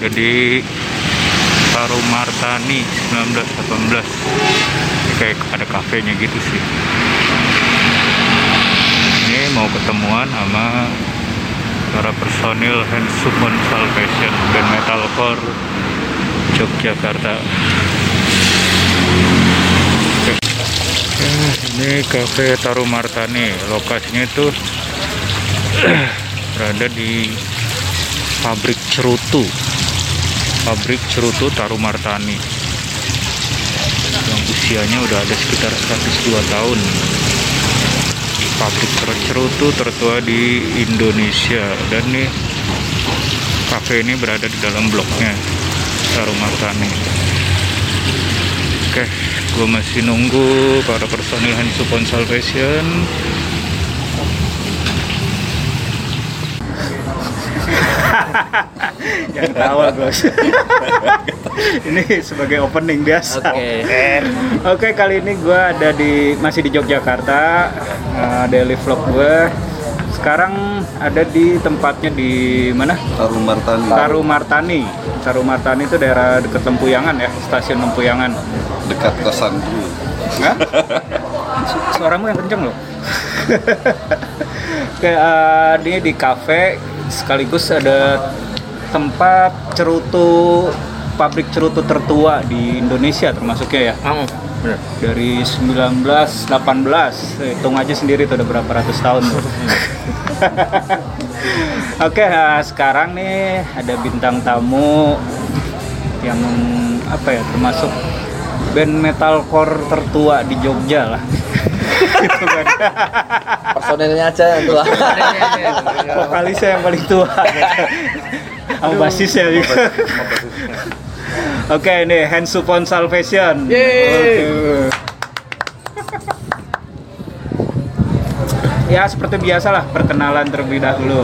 berada di Tarumartani 1918 Ini kayak ada kafenya gitu sih. Ini mau ketemuan sama para personil Hand Summon Salvation band metalcore Yogyakarta. Eh, ini cafe Tarumartani. Lokasinya itu berada di pabrik cerutu pabrik cerutu Tarumartani. Yang usianya udah ada sekitar 102 tahun. Pabrik cerutu tertua di Indonesia. Dan nih kafe ini berada di dalam bloknya Tarumartani. Oke gue masih nunggu para personil Hand Support Salvation Jangan tawa Gus. ini sebagai opening biasa. Oke. Oke kali ini gue ada di masih di Yogyakarta uh, daily vlog gue. Sekarang ada di tempatnya di mana? Tarum Martani. Tarumartani. Tarumartani itu daerah dekat Lempuyangan ya, stasiun Lempuyangan. Dekat kosan dulu. Hah? Suaramu yang kenceng loh. Kayak uh, ini di kafe sekaligus ada tempat cerutu pabrik cerutu tertua di Indonesia termasuknya ya Ang, bener. dari 1918 hitung aja sendiri tuh udah berapa ratus tahun tuh. Oke nah, sekarang nih ada bintang tamu yang apa ya termasuk band metalcore tertua di Jogja lah gitu kan Personilnya aja yang tua. vokalisnya yang paling tua sama basisnya juga oke ini Hand Supon Salvation Yeay. Oke. ya seperti biasa lah perkenalan terlebih dahulu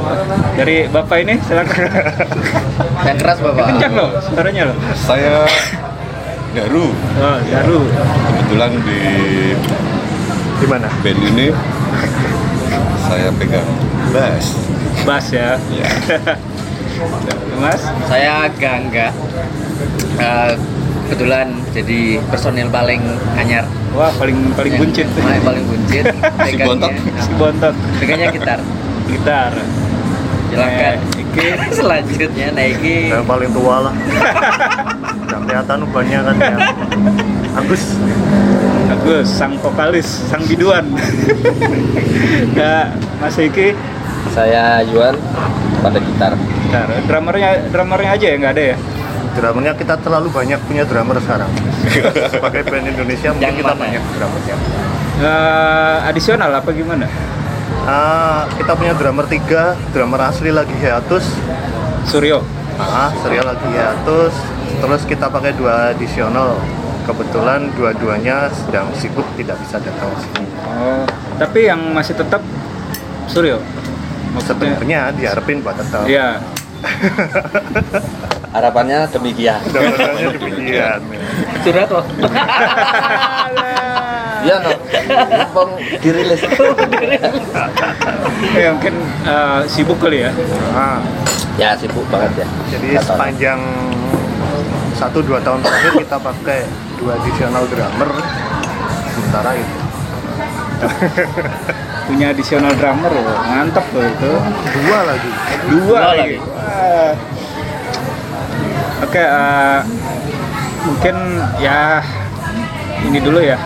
dari bapak ini silakan yang keras bapak. kencang loh suaranya loh Saya Daru. oh, Daru Kebetulan di di mana band ini saya pegang bass. bass ya Ya. mas Saya Gangga. Eh, kebetulan jadi personil paling anyar. wah paling paling Yang buncit Paling, paling buncit. Si bontot. si bontot Pegangnya gitar. gitar Silakan. Eh, iki Selanjutnya Naiki. yang paling tua lah nggak kelihatan ubannya kan ya Agus Agus, sang vokalis, sang biduan. ya, Mas Iki, Saya Yuan pada gitar. gitar. drummernya, drummernya aja ya nggak ada ya? drummernya kita terlalu banyak punya drummer sekarang sebagai band Indonesia mungkin Yang kita mana? banyak drummernya Eh, adisional apa gimana? Ah, kita punya drummer tiga drummer asli lagi hiatus Suryo. ah serial lagi hiatus terus kita pakai dua additional kebetulan dua-duanya sedang sibuk tidak bisa datang ke sini Oh, tapi yang masih tetap Suryo. Maksudnya? sebenarnya diharapin buat tetap Iya. Harapannya demikian. drummernya demikian Curhat loh. Iya no. Mumpung dirilis. Ya, mungkin eh, sibuk kali ya. ah, ya sibuk banget ya. jadi tahu. sepanjang satu dua tahun terakhir kita pakai dua additional drummer sementara itu Punya adisional drummer loh, mantep loh itu. dua lagi Dua, lagi. Wah. Oke, eh, mungkin ya ini dulu ya.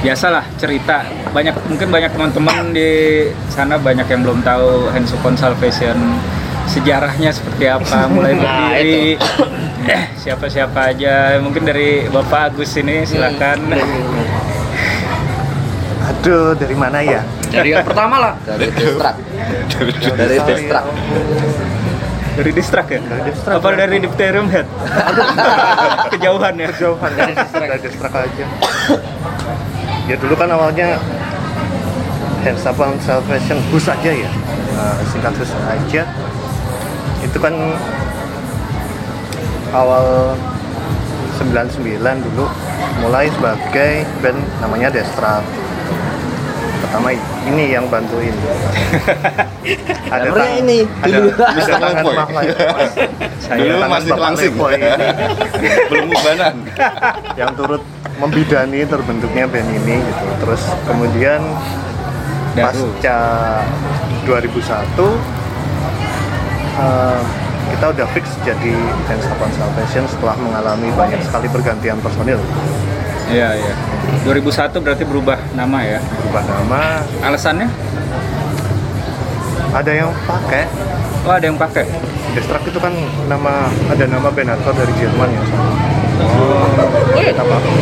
Biasalah cerita banyak mungkin banyak teman-teman di sana banyak yang belum tahu Hensukon Salvation sejarahnya seperti apa mulai Nah, berdiri eh, siapa-siapa aja mungkin dari Bapak Agus ini silakan aduh dari mana ya Dari yang pertama lah. Dari distrak. Dari distrak. dari distrak ya Dari distrak, apa ya. dari dipterium head kejauhan ya jauhan Dari distrak. dari distrak aja ya dulu kan awalnya hands up on salvation bus aja ya Nah, singkat bus aja itu kan awal 99 dulu mulai sebagai band namanya Destra pertama ini yang bantuin ada Nomornya tang- ini, ada, Mr. tangan Lai- Saya Dulu tangan masih langsing. Belum mubanan. yang turut membidani terbentuknya band ini gitu terus kemudian Daru. pasca 2001 eh, kita udah fix jadi Dance Salvation setelah mengalami banyak sekali pergantian personil Iya, iya. 2001 berarti berubah nama ya. berubah nama Alasannya? ada yang pakai Oh, ada yang pakai. Destruct itu kan nama ada nama hardcore dari Jerman sama oh kita pakai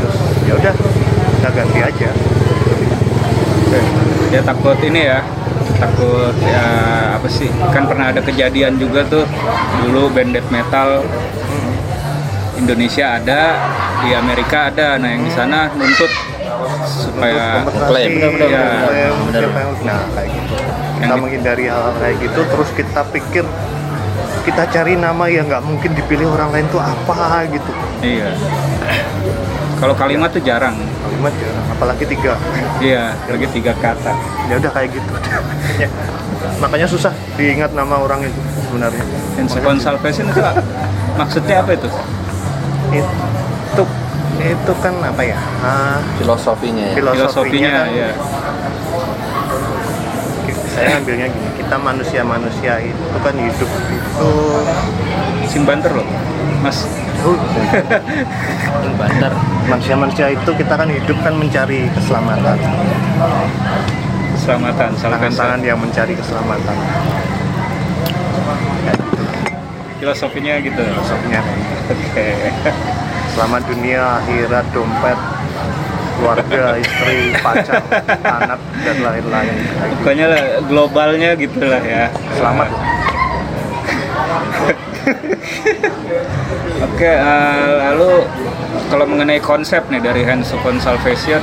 Terus, ya udah kita ganti aja Oke. Dia takut ini ya. Takut ya apa sih? Kan pernah ada kejadian juga tuh dulu band death metal Indonesia ada, di Amerika ada. Nah, yang di sana nuntut supaya Klaim. Benar-benar. klaim, Benar. yang- nah kayak gitu kita menghindari hal kayak gitu terus kita pikir kita cari nama yang nggak mungkin dipilih orang lain tuh apa gitu iya. Kalau kalimat tuh jarang. kalimat ya apalagi tiga Iya, lagi tiga kata. ya udah kayak gitu Ya. makanya susah diingat nama orang itu sebenarnya Upon Salvation itu maksudnya apa itu? Itu itu kan apa ya? Ah, filosofinya ya. Filosofinya, Filosofinya kan? ya. saya ngambilnya gini. Kita manusia manusia itu kan hidup itu Sing banter loh. Mas, bandar manusia manusia itu kita kan hidup kan mencari keselamatan. Keselamatan, tangan-tangan yang mencari keselamatan Filosofinya gitu. filosofinya Oke. selamat dunia akhirat dompet keluarga istri pacar anak dan lain-lain. Pokoknya lah, globalnya gitu lah ya. selamat. Oke, eh, lalu kalau mengenai konsep nih dari Hands Upon Salvation,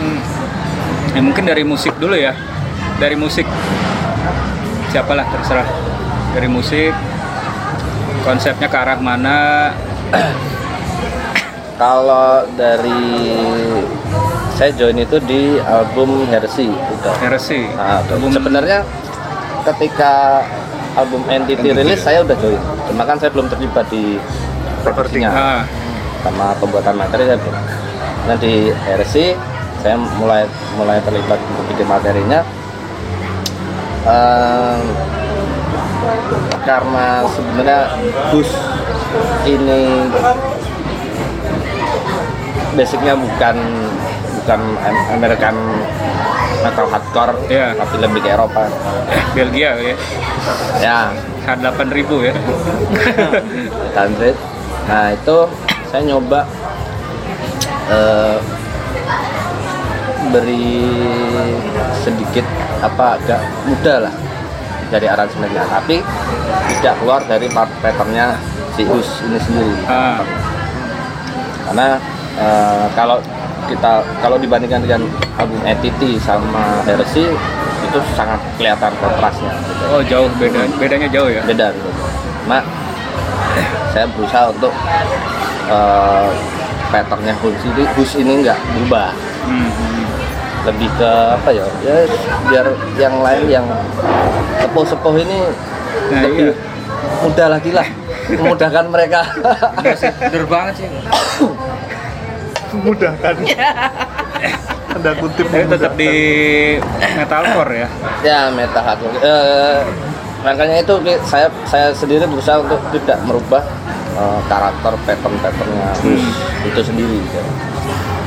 ya mungkin dari musik dulu ya. Dari musik, siapalah terserah. Dari musik, konsepnya ke arah mana? kalau dari saya join itu di album Heresy udah. Heresy. Nah. Album- sebenarnya ketika album Entity rilis saya udah join. Cuma kan saya belum terlibat di produksinya. Ah, sama pembuatan materi saya belum. Nah di Heresy saya mulai mulai terlibat untuk bikin materinya. Ehm, karena sebenarnya bus ini basicnya bukan bukan Am- American metal hardcore Iya. tapi lebih ke Eropa Belgia ya. ya H8000 ya. Standard. Nah itu saya nyoba eh, beri sedikit apa agak mudah lah dari aransemennya, tapi tidak keluar dari patternnya si Us ini sendiri. Ah, Karena eh, kalau kita kalau dibandingkan dengan album Entity sama Heresy itu sangat kelihatan kontrasnya. gitu. oh jauh beda, bedanya jauh ya. beda gitu. Nah, saya berusaha untuk eh, patternnya Hus ini, Hus ini nggak berubah. Hmm, hmm. Lebih ke apa ya? Ya biar yang lain yang sepuh-sepuh ini Nah, lebih iya. mudah lagi lah, memudahkan mereka. Sih, bener banget sih. memudahkan ada kutip Tapi tetap di metalcore ya. ya meta hardcore. Eh, makanya itu saya saya sendiri berusaha untuk tidak merubah eh, karakter pattern-patternnya Hus itu sendiri. gitu.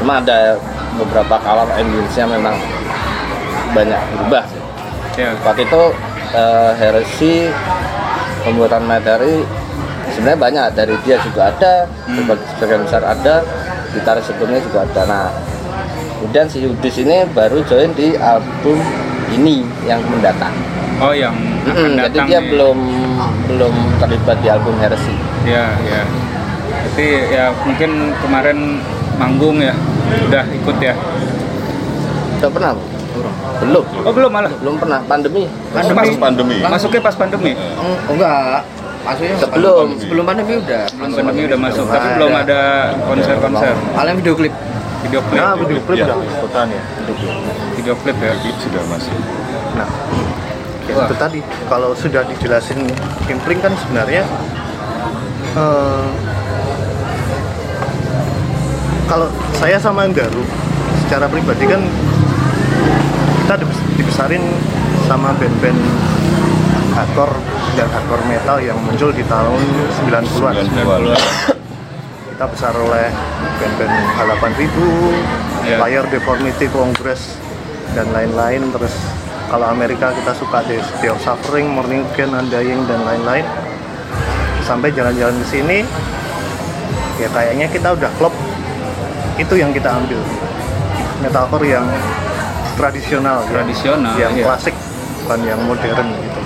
Cuma ada beberapa color ambience-nya memang banyak berubah sih. Ya. Waktu itu eh, Heresy pembuatan materi sebenarnya banyak dari dia juga ada, sebagian sebagian besar ada, gitaris sebelumnya juga ada. Nah, kemudian si Yudis ini baru join di album ini yang mendatang. Oh yang akan Mm-mm, jadi datang dia nih. belum belum terlibat di album Heresy. Ya, ya. Tapi ya mungkin kemarin manggung ya, udah ikut ya. Udah pernah? Belum. Oh belum malah. Belum pernah pandemi. Pas Pas pandemi. Masuknya pas pandemi. Oh, enggak. Maksudnya Sebelum. pandemi. sebelum pandemi udah. Sebelum pandemi udah masuk, tapi belum ada konser-konser. Paling video klip. Video klip. Nah, video klip Ya. udah ikutan ya. Video klip. Video klip ya. Itu sudah masuk. Nah, ya itu tadi kalau sudah dijelasin Kimpling kan sebenarnya eh, kalau saya sama Garu secara pribadi kan kita dibes- dibesarin sama band-band hardcore dan hardcore metal yang muncul di tahun 90-an. 90-an. Kita besar oleh band-band Halapan Ribu, Ya. Fire Deformity Congress dan lain-lain terus kalau Amerika kita suka Day Day of Suffering, Morning Again, Undying dan lain-lain sampai jalan-jalan ke sini ya kayaknya kita udah klop itu yang kita ambil metalcore yang tradisional yang- Tradisional, yang iya. klasik bukan yang modern gitu.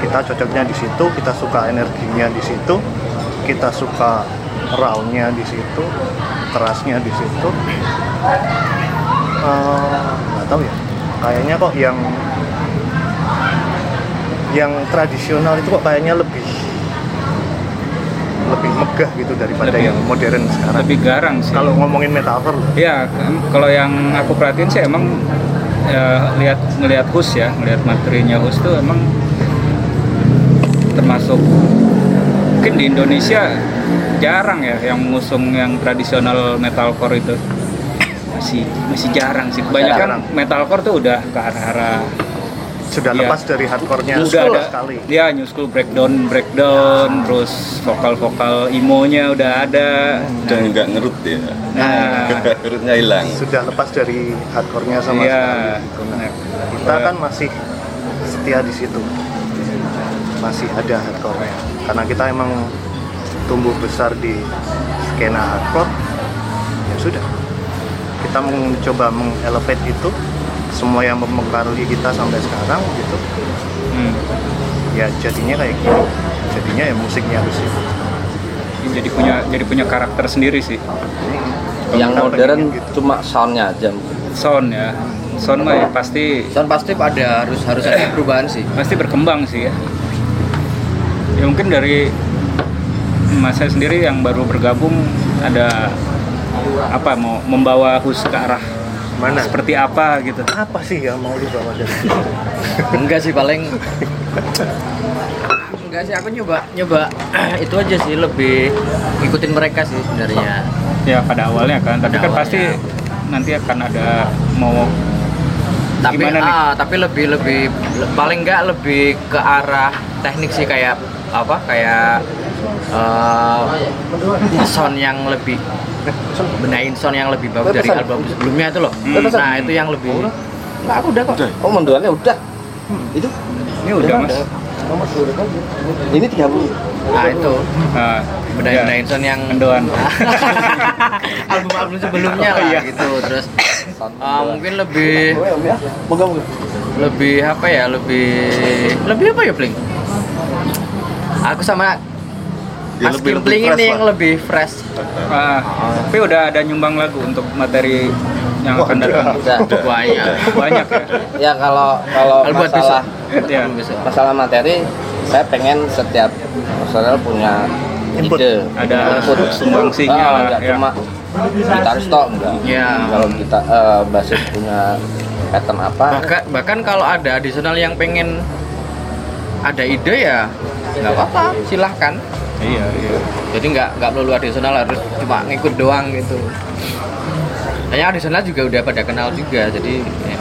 Kita cocoknya di situ kita suka energinya di situ kita suka raw-nya di situ kerasnya di situ. Eh, nggak tahu ya. Kayaknya kok yang yang tradisional itu kok kayaknya lebih megah gitu daripada Lebih- yang modern sekarang Lebih garang sih. kalau ngomongin metaphor loh Ya, kan, kalau yang aku perhatiin sih emang ya, lihat ngelihat Hus ya, ngelihat materinya Hus tuh emang termasuk mungkin di Indonesia jarang ya yang mengusung yang tradisional metalcore itu masih masih jarang sih kebanyakan Jarang. metalcore tuh udah ke arah-arah sudah Iya. lepas dari hardcore-nya udah school ada sekali ya new school breakdown breakdown terus vokal vokal imonya udah ada Dan nggak ngerut ya. nah Ngerutnya hilang. sudah lepas dari hardcore-nya sama Iya. sekali gitu. Nah, Nah, kita kan masih setia di situ masih ada hardcore-nya karena kita emang tumbuh besar di skena hardcore ya sudah kita mencoba mengelevate itu semua yang mempengaruhi kita sampai sekarang gitu. Hmm. ya jadinya kayak gini. Jadinya ya musiknya harus itu jadi punya jadi punya karakter sendiri sih. Yang Kita modern pengen gitu. cuma soundnya aja. Sound ya. Sound mah ya pasti Sound pasti ada harus harus ada perubahan sih. pasti berkembang sih ya. Ya mungkin dari mas saya sendiri yang baru bergabung ada apa mau membawa hus ke arah mana seperti apa gitu apa sih yang mau lu bawa dari Enggak sih paling Enggak sih aku nyoba nyoba itu aja sih lebih ngikutin mereka sih sebenarnya. ya pada awalnya kan tapi Pada kan pasti nanti akan ada mau Tapi Gimana nih? ah, tapi lebih lebih le- paling enggak lebih ke arah teknik sih kayak apa kayak eh, sound yang lebih benahin sound yang lebih bagus dari album sebelumnya itu loh. Hmm. Nah, itu yang lebih Enggak, aku udah kok. oh menduannya udah. Itu? Ini udah mas. ini 30 Nah, itu. Nah, benahin ya, benahin sound yang mendoan. Album-album sebelumnya lah Iya. gitu. Terus uh, mungkin lebih moga moga lebih apa ya? Lebih lebih apa ya Bling? Aku sama Ya, Mas lebih- lebih Kimpling fresh ini yang lah. lebih fresh. Ah, tapi udah ada nyumbang lagu untuk materi yang akan datang. Udah banyak. Banyak ya. Ya kalau kalau Kalau buat masalah ya masalah materi saya pengen setiap personel punya Input. ide. Ada Input. sumbangsinya Ah, lah, nggak ya. cuma gitaris tok enggak. Ya. kalau kita eh, basis punya pattern apa. Bahkan bahkan kalau ada additional yang pengen ada ide ya nggak apa-apa silahkan iya iya jadi nggak nggak perlu additional harus cuma ngikut doang gitu Kayaknya additional juga udah pada kenal juga jadi ya.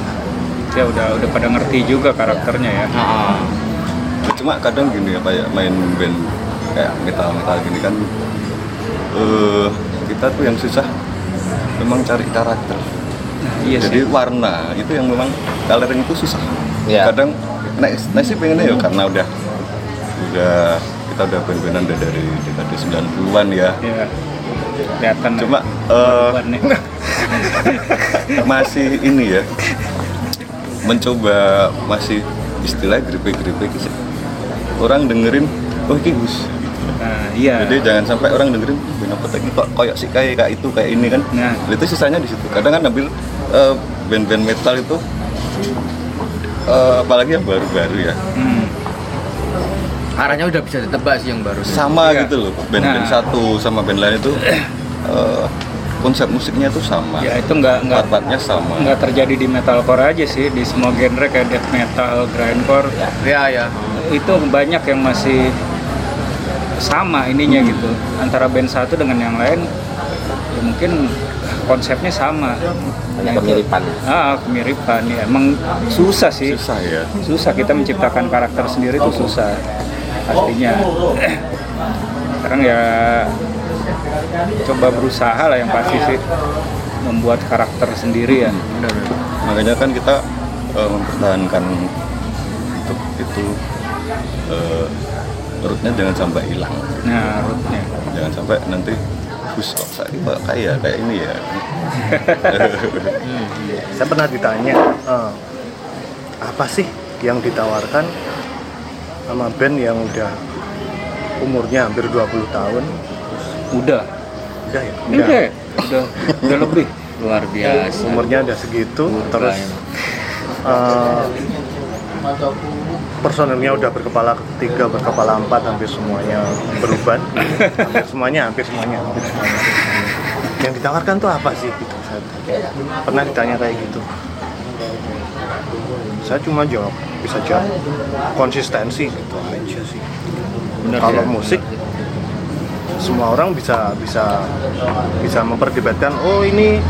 ya udah udah pada ngerti juga karakternya ya Ah, Cuma kadang gini apa ya main band kayak metal metal gini kan eh kita tuh yang susah memang cari karakter. iya Jadi sih warna itu yang memang coloring itu susah. Iya. Kadang nah, nah sih pengennya ya karena udah udah kita udah band-bandan udah dari dekade 90-an ya. ya kelihatan Cuma eh, bebannya. masih ini ya mencoba masih istilah grepe-grepe sih. Orang dengerin oh ini Gus. nah iya Jadi jangan sampai orang dengerin band apa tadi kok koyok sih kayak kayak itu kayak ini kan. Nah. Itu sisanya di situ. Kadang kan ambil eh, band-band metal itu eh, apalagi yang baru-baru ya. Hmm. Arahnya udah bisa ditebak sih yang baru. Sama Iya. gitu loh. Band-band Nah. satu sama band lain itu eh, konsep musiknya tuh sama. Ya itu nggak nggak part-partnya sama. nggak terjadi di metalcore aja sih di semua genre kayak death metal, grindcore. Ya ya itu banyak yang masih sama ininya gitu. Antara band satu dengan yang lain ya mungkin konsepnya sama. Banyak itu- kemiripan. ah kemiripan. Ya emang susah sih. Susah ya. Susah. Kita menciptakan karakter sendiri itu susah pastinya. Sekarang ya coba berusaha lah yang pasti sih membuat karakter sendiri ya. Makanya kan kita eh, mempertahankan untuk itu eh, rootnya jangan sampai hilang. Nah rootnya. Jangan sampai nanti bus kok saya kok kaya kayak ini ya? Saya pernah ditanya eh, apa sih yang ditawarkan sama band yang udah umurnya hampir 20 tahun. Udah? Udah ya? Udah. Udah, udah, udah lebih? Luar biasa. Umurnya udah segitu Umur terus eh, personelnya udah berkepala tiga berkepala empat hampir semuanya beruban hampir semuanya hampir semuanya hampir semuanya. Yang ditawarkan tuh apa sih? Gitu pernah ditanya kayak gitu saya cuma jawab bisa jawab konsistensi gitu aja sih. Bener kalau ya? musik semua orang bisa bisa bisa memperdebatkan oh ini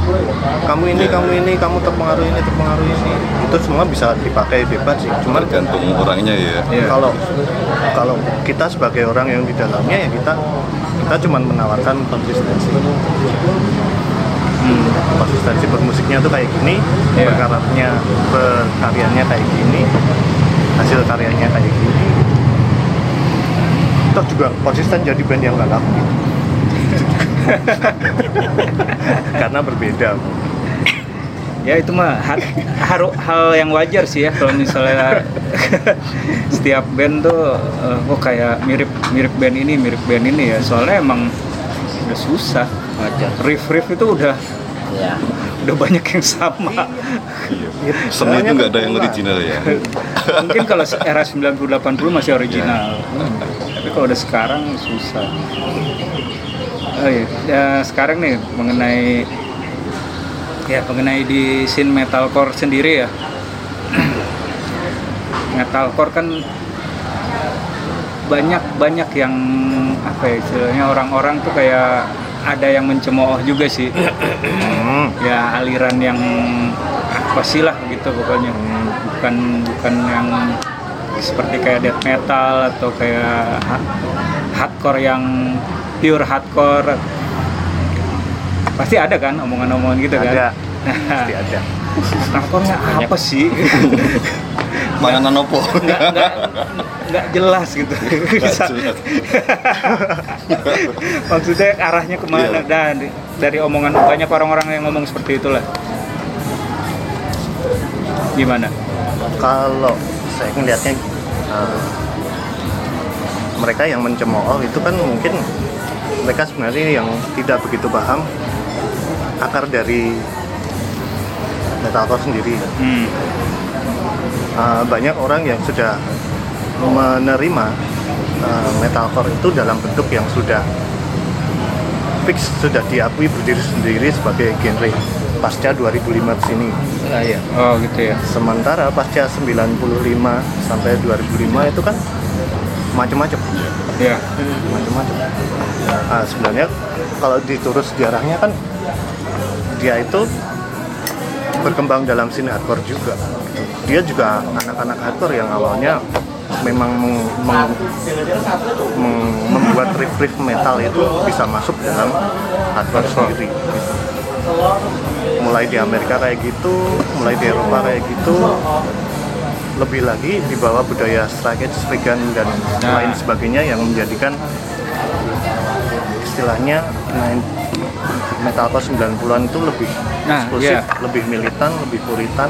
kamu ini kamu ini kamu terpengaruh ini terpengaruh ini. Itu semua bisa dipakai bebas sih cuman tergantung orangnya ya. Kalau kalau kita sebagai orang yang di dalamnya ya kita kita cuma menawarkan konsistensi Hmm, konsistensi bermusiknya tuh kayak gini Iya. berkaryanya berkaryanya kayak gini hasil karyanya kayak gini. Toh juga konsisten jadi band yang gak laku. Karena berbeda. Ya itu mah ha- haru- hal yang wajar sih ya kalau misalnya setiap band tuh eh, kok kayak mirip mirip band ini mirip band ini ya. Soalnya emang udah susah wajar. Riff riff itu udah ya udah banyak yang sama. Iya. seni itu nggak ada yang original ya. Mungkin kalau era 90 80 masih original. Tapi kalau udah sekarang susah. Oh iya ya sekarang nih mengenai ya mengenai di scene metalcore sendiri ya. Metalcore kan banyak banyak yang apa ya istilahnya orang-orang tuh kayak ada yang mencemooh juga sih. Hmm, ya aliran yang apa sih lah gitu pokoknya. Bukan bukan yang seperti kayak death metal atau kayak ha- hardcore yang pure hardcore. Pasti ada kan omongan-omongan gitu kan? Ada. Nah pasti ada hardcore-nya apa sih? Panganan opo nggak nggak nggak jelas gitu. Bisa. jelas. maksudnya arahnya ke mana? Iya. dan dari omongan banyak orang-orang yang ngomong seperti itulah. Gimana? Kalau saya melihatnya eh, mereka yang mencemooh itu kan mungkin mereka sebenarnya yang tidak begitu paham akar dari metalcore sendiri. Hmm. Eh, banyak orang yang sudah menerima eh, metalcore itu dalam bentuk yang sudah fix sudah diakui berdiri sendiri sebagai genre pasca 2005 di sini. Lah ya oh gitu ya. Sementara pasca 95 sampai 2005 itu kan macam-macam ya macam-macam nah, sebenarnya kalau diturut sejarahnya kan dia itu berkembang dalam scene hardcore juga dia juga anak-anak hardcore yang awalnya memang meng- meng- meng- membuat riff-riff metal itu bisa masuk dalam hardcore sendiri gitu. mulai di Amerika kayak gitu mulai di Eropa kayak gitu lebih lagi di bawah budaya strike vegan dan Nah. lain sebagainya yang menjadikan istilahnya metalcore 90-an itu lebih Nah, eksklusif, iya. lebih militan, lebih puritan,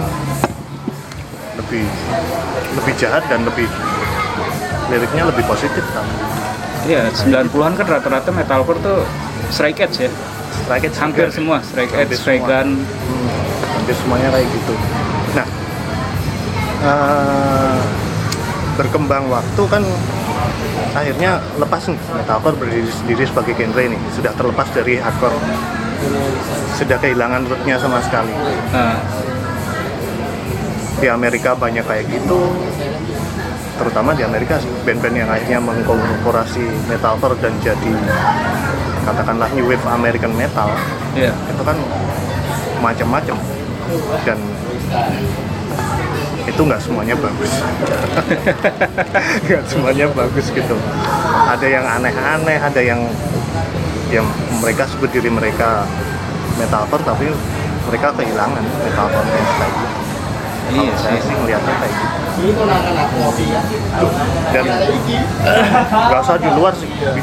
lebih lebih jahat dan lebih liriknya lebih positif kan. Iya, 90-an kan rata-rata metalcore tuh strike edge ya. Strike edge Hampir juga. semua strike edge, Hampir strike gun. Hmm, hampir semuanya kayak gitu. Nah, eh, berkembang waktu kan akhirnya lepas nih metalcore berdiri sendiri sebagai genre ini. Sudah terlepas dari hardcore. Sudah kehilangan rootnya sama sekali. Nah, Di Amerika banyak kayak gitu, terutama di Amerika band-band yang akhirnya mengkorporasi metalcore dan jadi katakanlah new wave American metal iya. itu kan macam-macam. Dan itu nggak semuanya bagus. Nggak semuanya bagus gitu. Ada yang aneh-aneh ada yang yang mereka sebut diri mereka metalcore tapi mereka kehilangan metalcore yang kayak gitu. Iya saya sih. sih melihatnya kayak gitu. Dan nggak usah di luar sih. Di,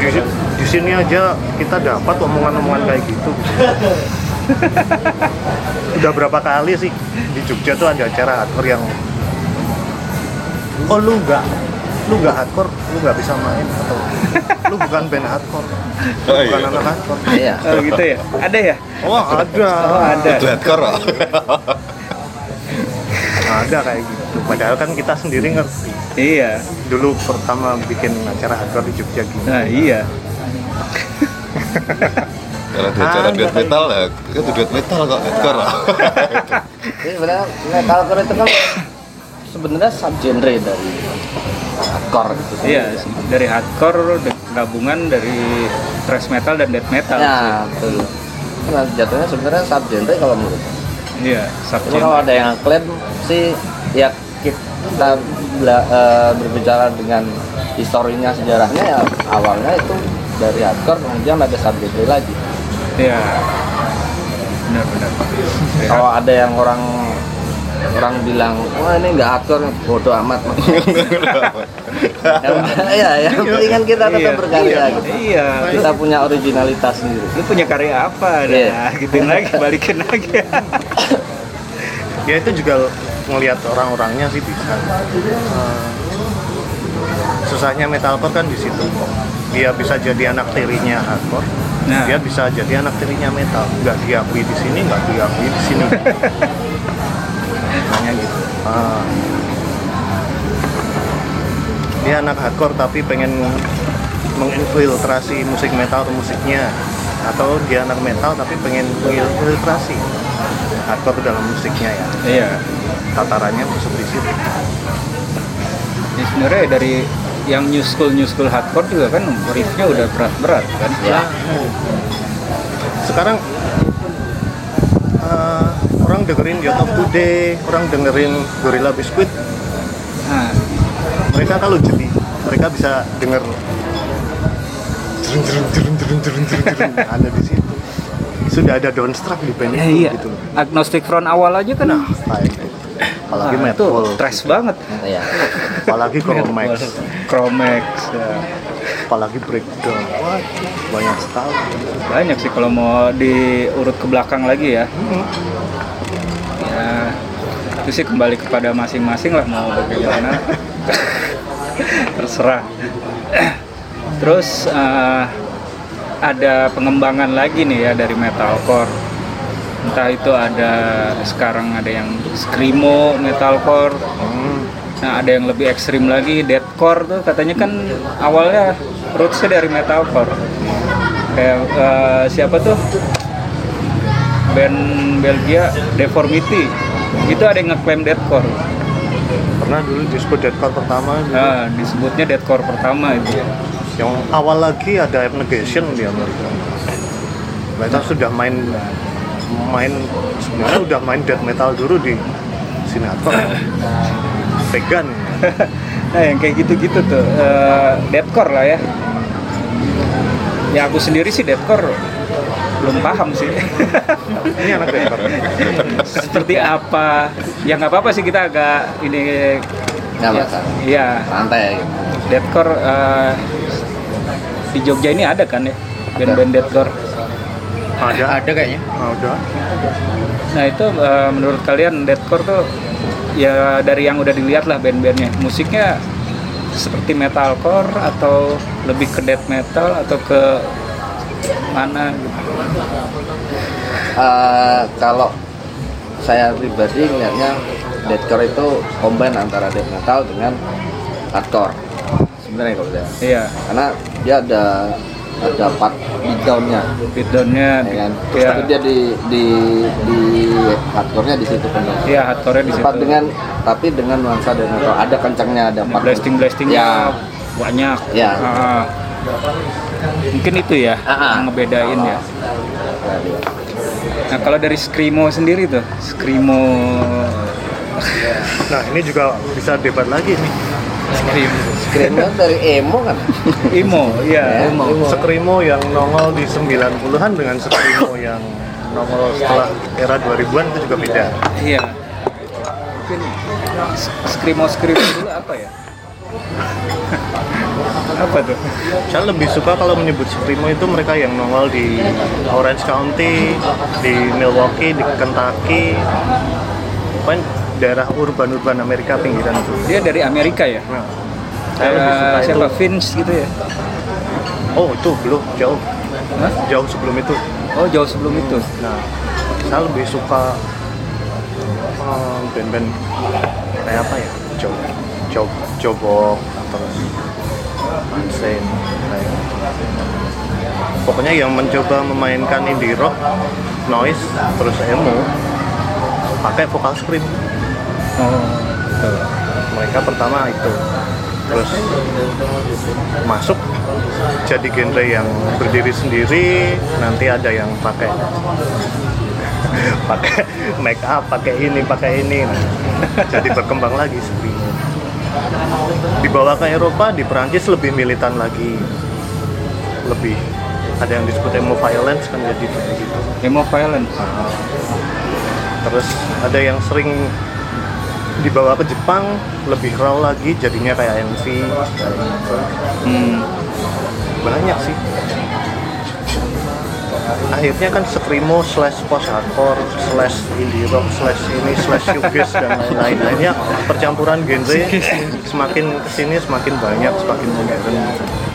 di, di sini aja kita dapat omongan-omongan kayak gitu udah berapa kali sih di Jogja tuh ada acara hardcore yang oh lu nggak lu nggak hardcore lu nggak bisa main atau lu bukan band hardcore lu Oh, bukan iya. anak hardcore Iya. Oh gitu ya? Ada ya? oh ada Oh ada. Itu hardcore ada kayak gitu padahal kan kita sendiri ngerti Iya. dulu pertama bikin acara hardcore di Jogja gini Nah iya. Kalau di acara Ada death metal ya, itu death metal kok hardcore kok. Jadi sebenarnya metalcore itu kan sebenarnya subgenre dari hardcore gitu. Iya, dari hardcore gabungan dari thrash metal dan death metal. Ya, betul. Nah, jatuhnya sebenarnya subgenre kalau menurut. Iya, subgenre. kalau ada yang klaim sih ya kita bela- eh, berbicara dengan historinya sejarahnya ya awalnya itu dari hardcore kemudian ada subgenre lagi. Iya. Benar-benar. Kalau ada yang orang orang bilang wah ini nggak hardcore bodoh amat ya yang penting kan kita tetap Iya. berkarya gitu Iya. kita punya originalitas sendiri Lu punya karya apa? Iya. Nah, gituin lagi, balikin lagi. ya itu juga ngelihat orang-orangnya sih bisa Eh, susahnya metalcore kan di situ dia bisa jadi anak tirinya hardcore Nah. dia bisa jadi anak tirinya metal nggak diakui di sini nggak diakui di sini makanya gitu Ah. dia anak hardcore tapi pengen menginfiltrasi musik metal ke musiknya atau dia anak metal tapi pengen menginfiltrasi hardcore ke dalam musiknya ya Iya. tatarannya masuk di situ Ini sebenarnya dari yang new school new school hardcore juga kan riffnya udah berat-berat kan. ya. Sekarang eh, orang dengerin of Today orang dengerin Gorilla Biscuit. Nah, mereka kalau jadi mereka bisa denger. Ada di situ. Sudah ada downstruck di band ya itu iya. gitu Agnostic Front awal aja kan. gitu apalagi Wah, itu metal trash banget. ya apalagi Chromax Chromex. ya. apalagi breakdown Wah, banyak sekali Banyak sih kalau mau diurut ke belakang lagi ya. Ya, itu sih kembali kepada masing-masing lah mau bagaimana. Terserah. Terus eh, ada pengembangan lagi nih ya dari metalcore. Entah itu ada sekarang ada yang screamo metalcore. Nah, ada yang lebih ekstrim lagi deathcore tuh katanya kan awalnya rootsnya dari metalcore. Kayak eh, siapa tuh? Band Belgia Deformity. Itu ada yang ngeklaim deathcore. pernah dulu disebut deathcore pertama dulu. Nah, disebutnya deathcore pertama itu. yang awal lagi ada Abnegation di Amerika mereka sudah main main sebenarnya udah main death metal dulu di sinetron vegan nah, yang kayak gitu-gitu tuh eh, deathcore lah ya. Ya aku sendiri sih deathcore belum paham sih. ini anak deathcore Seperti apa? Ya nggak apa-apa sih kita agak ini nggak ya, masalah Iya, santai deathcore eh, di Jogja ini ada kan ya band-band deathcore. Ada. Ada kayaknya. Udah Nah itu eh, menurut kalian deathcore tuh ya dari yang udah dilihat lah band-bandnya. Musiknya seperti metalcore atau lebih ke death metal atau ke mana gitu? Eh, kalau saya pribadi melihatnya deathcore itu combine antara death metal dengan hardcore. Sebenarnya kalau saya. Iya, karena dia ada ada part beat down-nya beatdownnya ya kan? Terus ya, tapi dia di di di hardcore-nya di situ kan ya hardcore di situ. dengan tapi dengan nuansa dan metal. ada kencangnya ada part blasting blastingnya ya. banyak. Ya. Ah. mungkin itu ya Ah, ah. yang ngebedain ya. Nah kalau dari screamo sendiri tuh screamo. Nah ini juga bisa debat lagi nih. Screamnya dari emo kan? Emo ya emo. Screamo yang nongol di 90-an dengan Screamo yang nongol setelah era 2000-an itu juga beda. iya. Mungkin screamo screamo dulu apa ya? Apa tuh? Saya lebih suka kalau menyebut Screamo itu mereka yang nongol di Orange County, di Milwaukee, di Kentucky, pokoknya daerah urban-urban Amerika pinggiran itu. dia dari Amerika ya? Nah, saya lebih suka itu. siapa Vince gitu ya Oh itu belum jauh, Hah? jauh sebelum itu. oh jauh sebelum itu Nah, saya lebih suka eh, band-band kayak apa ya? Job, Job, Jobok, terus Unsane, kayak gitu. Pokoknya yang mencoba memainkan indie rock, noise, terus emo, pakai vokal scream. oh betul. Mereka pertama itu, terus masuk jadi genre yang berdiri sendiri. Nanti ada yang pakai pakai make up, pakai ini, pakai ini. Nah, jadi berkembang lagi scream. Dibawa ke Eropa, di Perancis lebih militan lagi, lebih ada yang disebut emo violence kan jadi kayak gitu. emo violent Terus ada yang sering dibawa ke Jepang lebih raw lagi jadinya kayak gitu. hmm. banyak sih. Akhirnya kan screamo slash post hardcore slash indie rock slash ini slash shoegaze dan lain-lain. Akhirnya percampuran genre semakin ke sini semakin banyak semakin modern.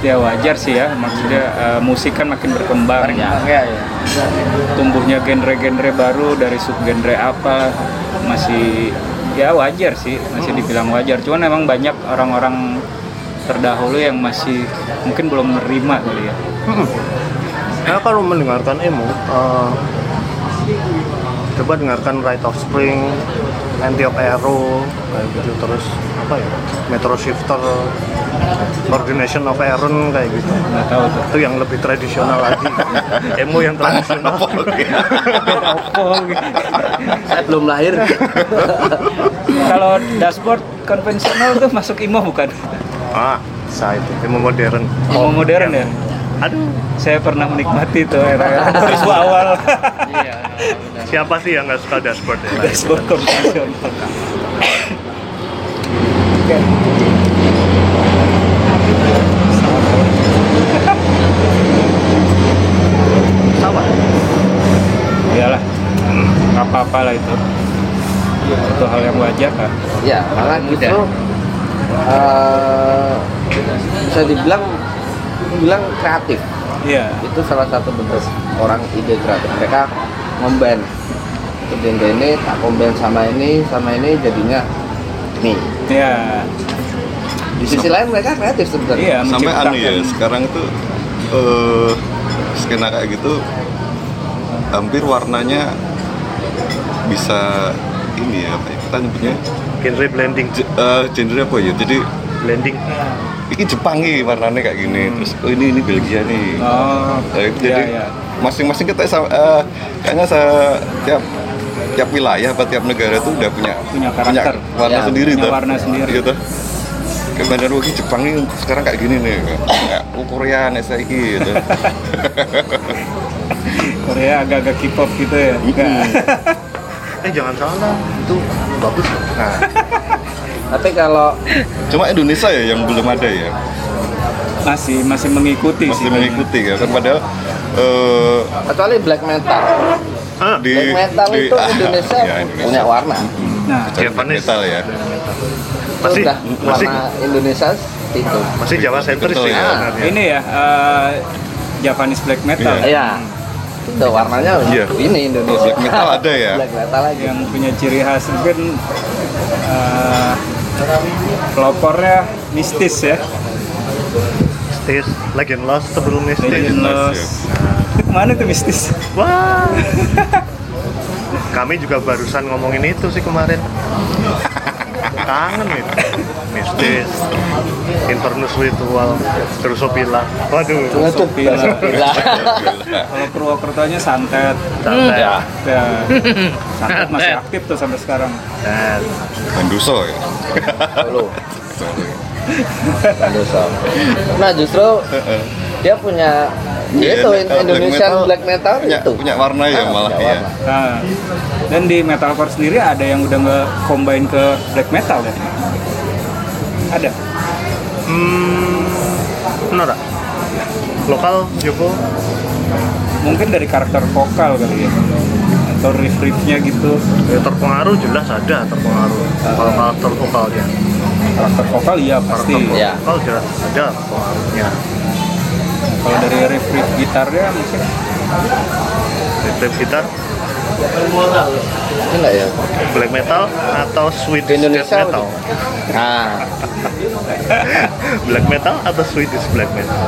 Ya wajar sih ya. Maksudnya eh, musik kan makin berkembang. Ya ya tumbuhnya genre-genre baru dari subgenre apa masih ya wajar sih. Masih dibilang wajar. Cuman emang banyak orang-orang terdahulu yang masih mungkin belum menerima kali ya. Nah kalau mendengarkan emo, eh, coba dengarkan Right of Spring, Anti of Arrow, kayak gitu. Terus apa ya, Metro Shifter, Ordination of Aaron kayak gitu. nggak tahu tuh Itu yang lebih tradisional lagi, emo yang tradisional. oh gitu. saya belum lahir kalau dashboard konvensional tuh masuk imo bukan ah, saya itu emo modern. imo modern ya Aduh, saya pernah menikmati tuh era 2000 awal siapa sih yang nggak suka dashboard ya? dashboard konvensional Oke. Sama. iyalah. Nggak apa-apa lah itu. Itu hal yang wajar kan ya malah justru eh, bisa dibilang bilang kreatif. Iya. Itu salah satu bentuk orang ide kreatif. Mereka ngomband ide ini tak combine sama ini sama ini jadinya ini iya. Di sisi lain mereka kreatif sebenarnya. Iya sampai aneh ya sekarang tuh eh skena kayak gitu hampir warnanya bisa ini ya apa ya kita nyebutnya? Genre blending, je- eh, genre apa ya? Jadi blending. ini Jepang nih warnanya kayak gini terus oh ini ini Belgia nih. Oh Eh, iya, jadi iya. masing-masing kita eh, kayaknya se- tiap wilayah atau tiap negara tuh udah punya Punya karakter. warna Ya, sendiri punya tuh warna sendiri. gitu bandar Woki Jepang ini sekarang kayak gini nih kayak oh, Korea SAI gitu. Korea agak-agak K-pop gitu ya. Enggak. Eh jangan salah, itu bagus. loh. Nah, tapi kalau cuma Indonesia ya yang belum ada ya? Masih masih mengikuti sih. masih mengikuti ya kan padahal eh, kecuali black metal ah, di black metal di- itu ah, Indonesia ya, Indonesia. punya warna nah Japanese. metal ya itu Masih- udah masih- warna Indonesia itu masih Jawa sentris sih ya. sebenarnya. ini ya eh, Japanese black metal Iya. iya itu udah warnanya Iya. ini Indonesia Black metal ada ya? black metal lagi yang punya ciri khas mungkin eh, pelopornya mistis ya mistis Legend Lost sebelum mistis Legend Lost. Mana tuh mistis? wah kami juga barusan ngomongin itu sih kemarin kangen itu mistis Internus Ritual Drusopila waduh Waduh, Gila. gila. Kalau Purwokertonya santet. santai Ya. Ya. Santet masih aktif tuh sampai sekarang. Dan Banduso ya Dulu. Bandoso. Nah, justru dia punya Iya, itu kalau Indonesian black metal, punya, itu. punya warna ya Ah, malah ya. Nah, dan di metalcore sendiri ada yang udah nge combine ke black metal kan? Ada. hmm, benar tak? lokal Joko Mungkin dari karakter vokal kali ya. Atau riff-riffnya gitu. ya, terpengaruh jelas ada terpengaruh kalau karakter vokalnya Karakter vokal iya pasti. Ya. vokal jelas ada pengaruhnya Kalau dari riff-riff gitarnya mungkin. Riff gitar? Ini enggak ya? black metal atau Swedish Di Indonesia death metal? Nah, black metal atau Swedish black metal?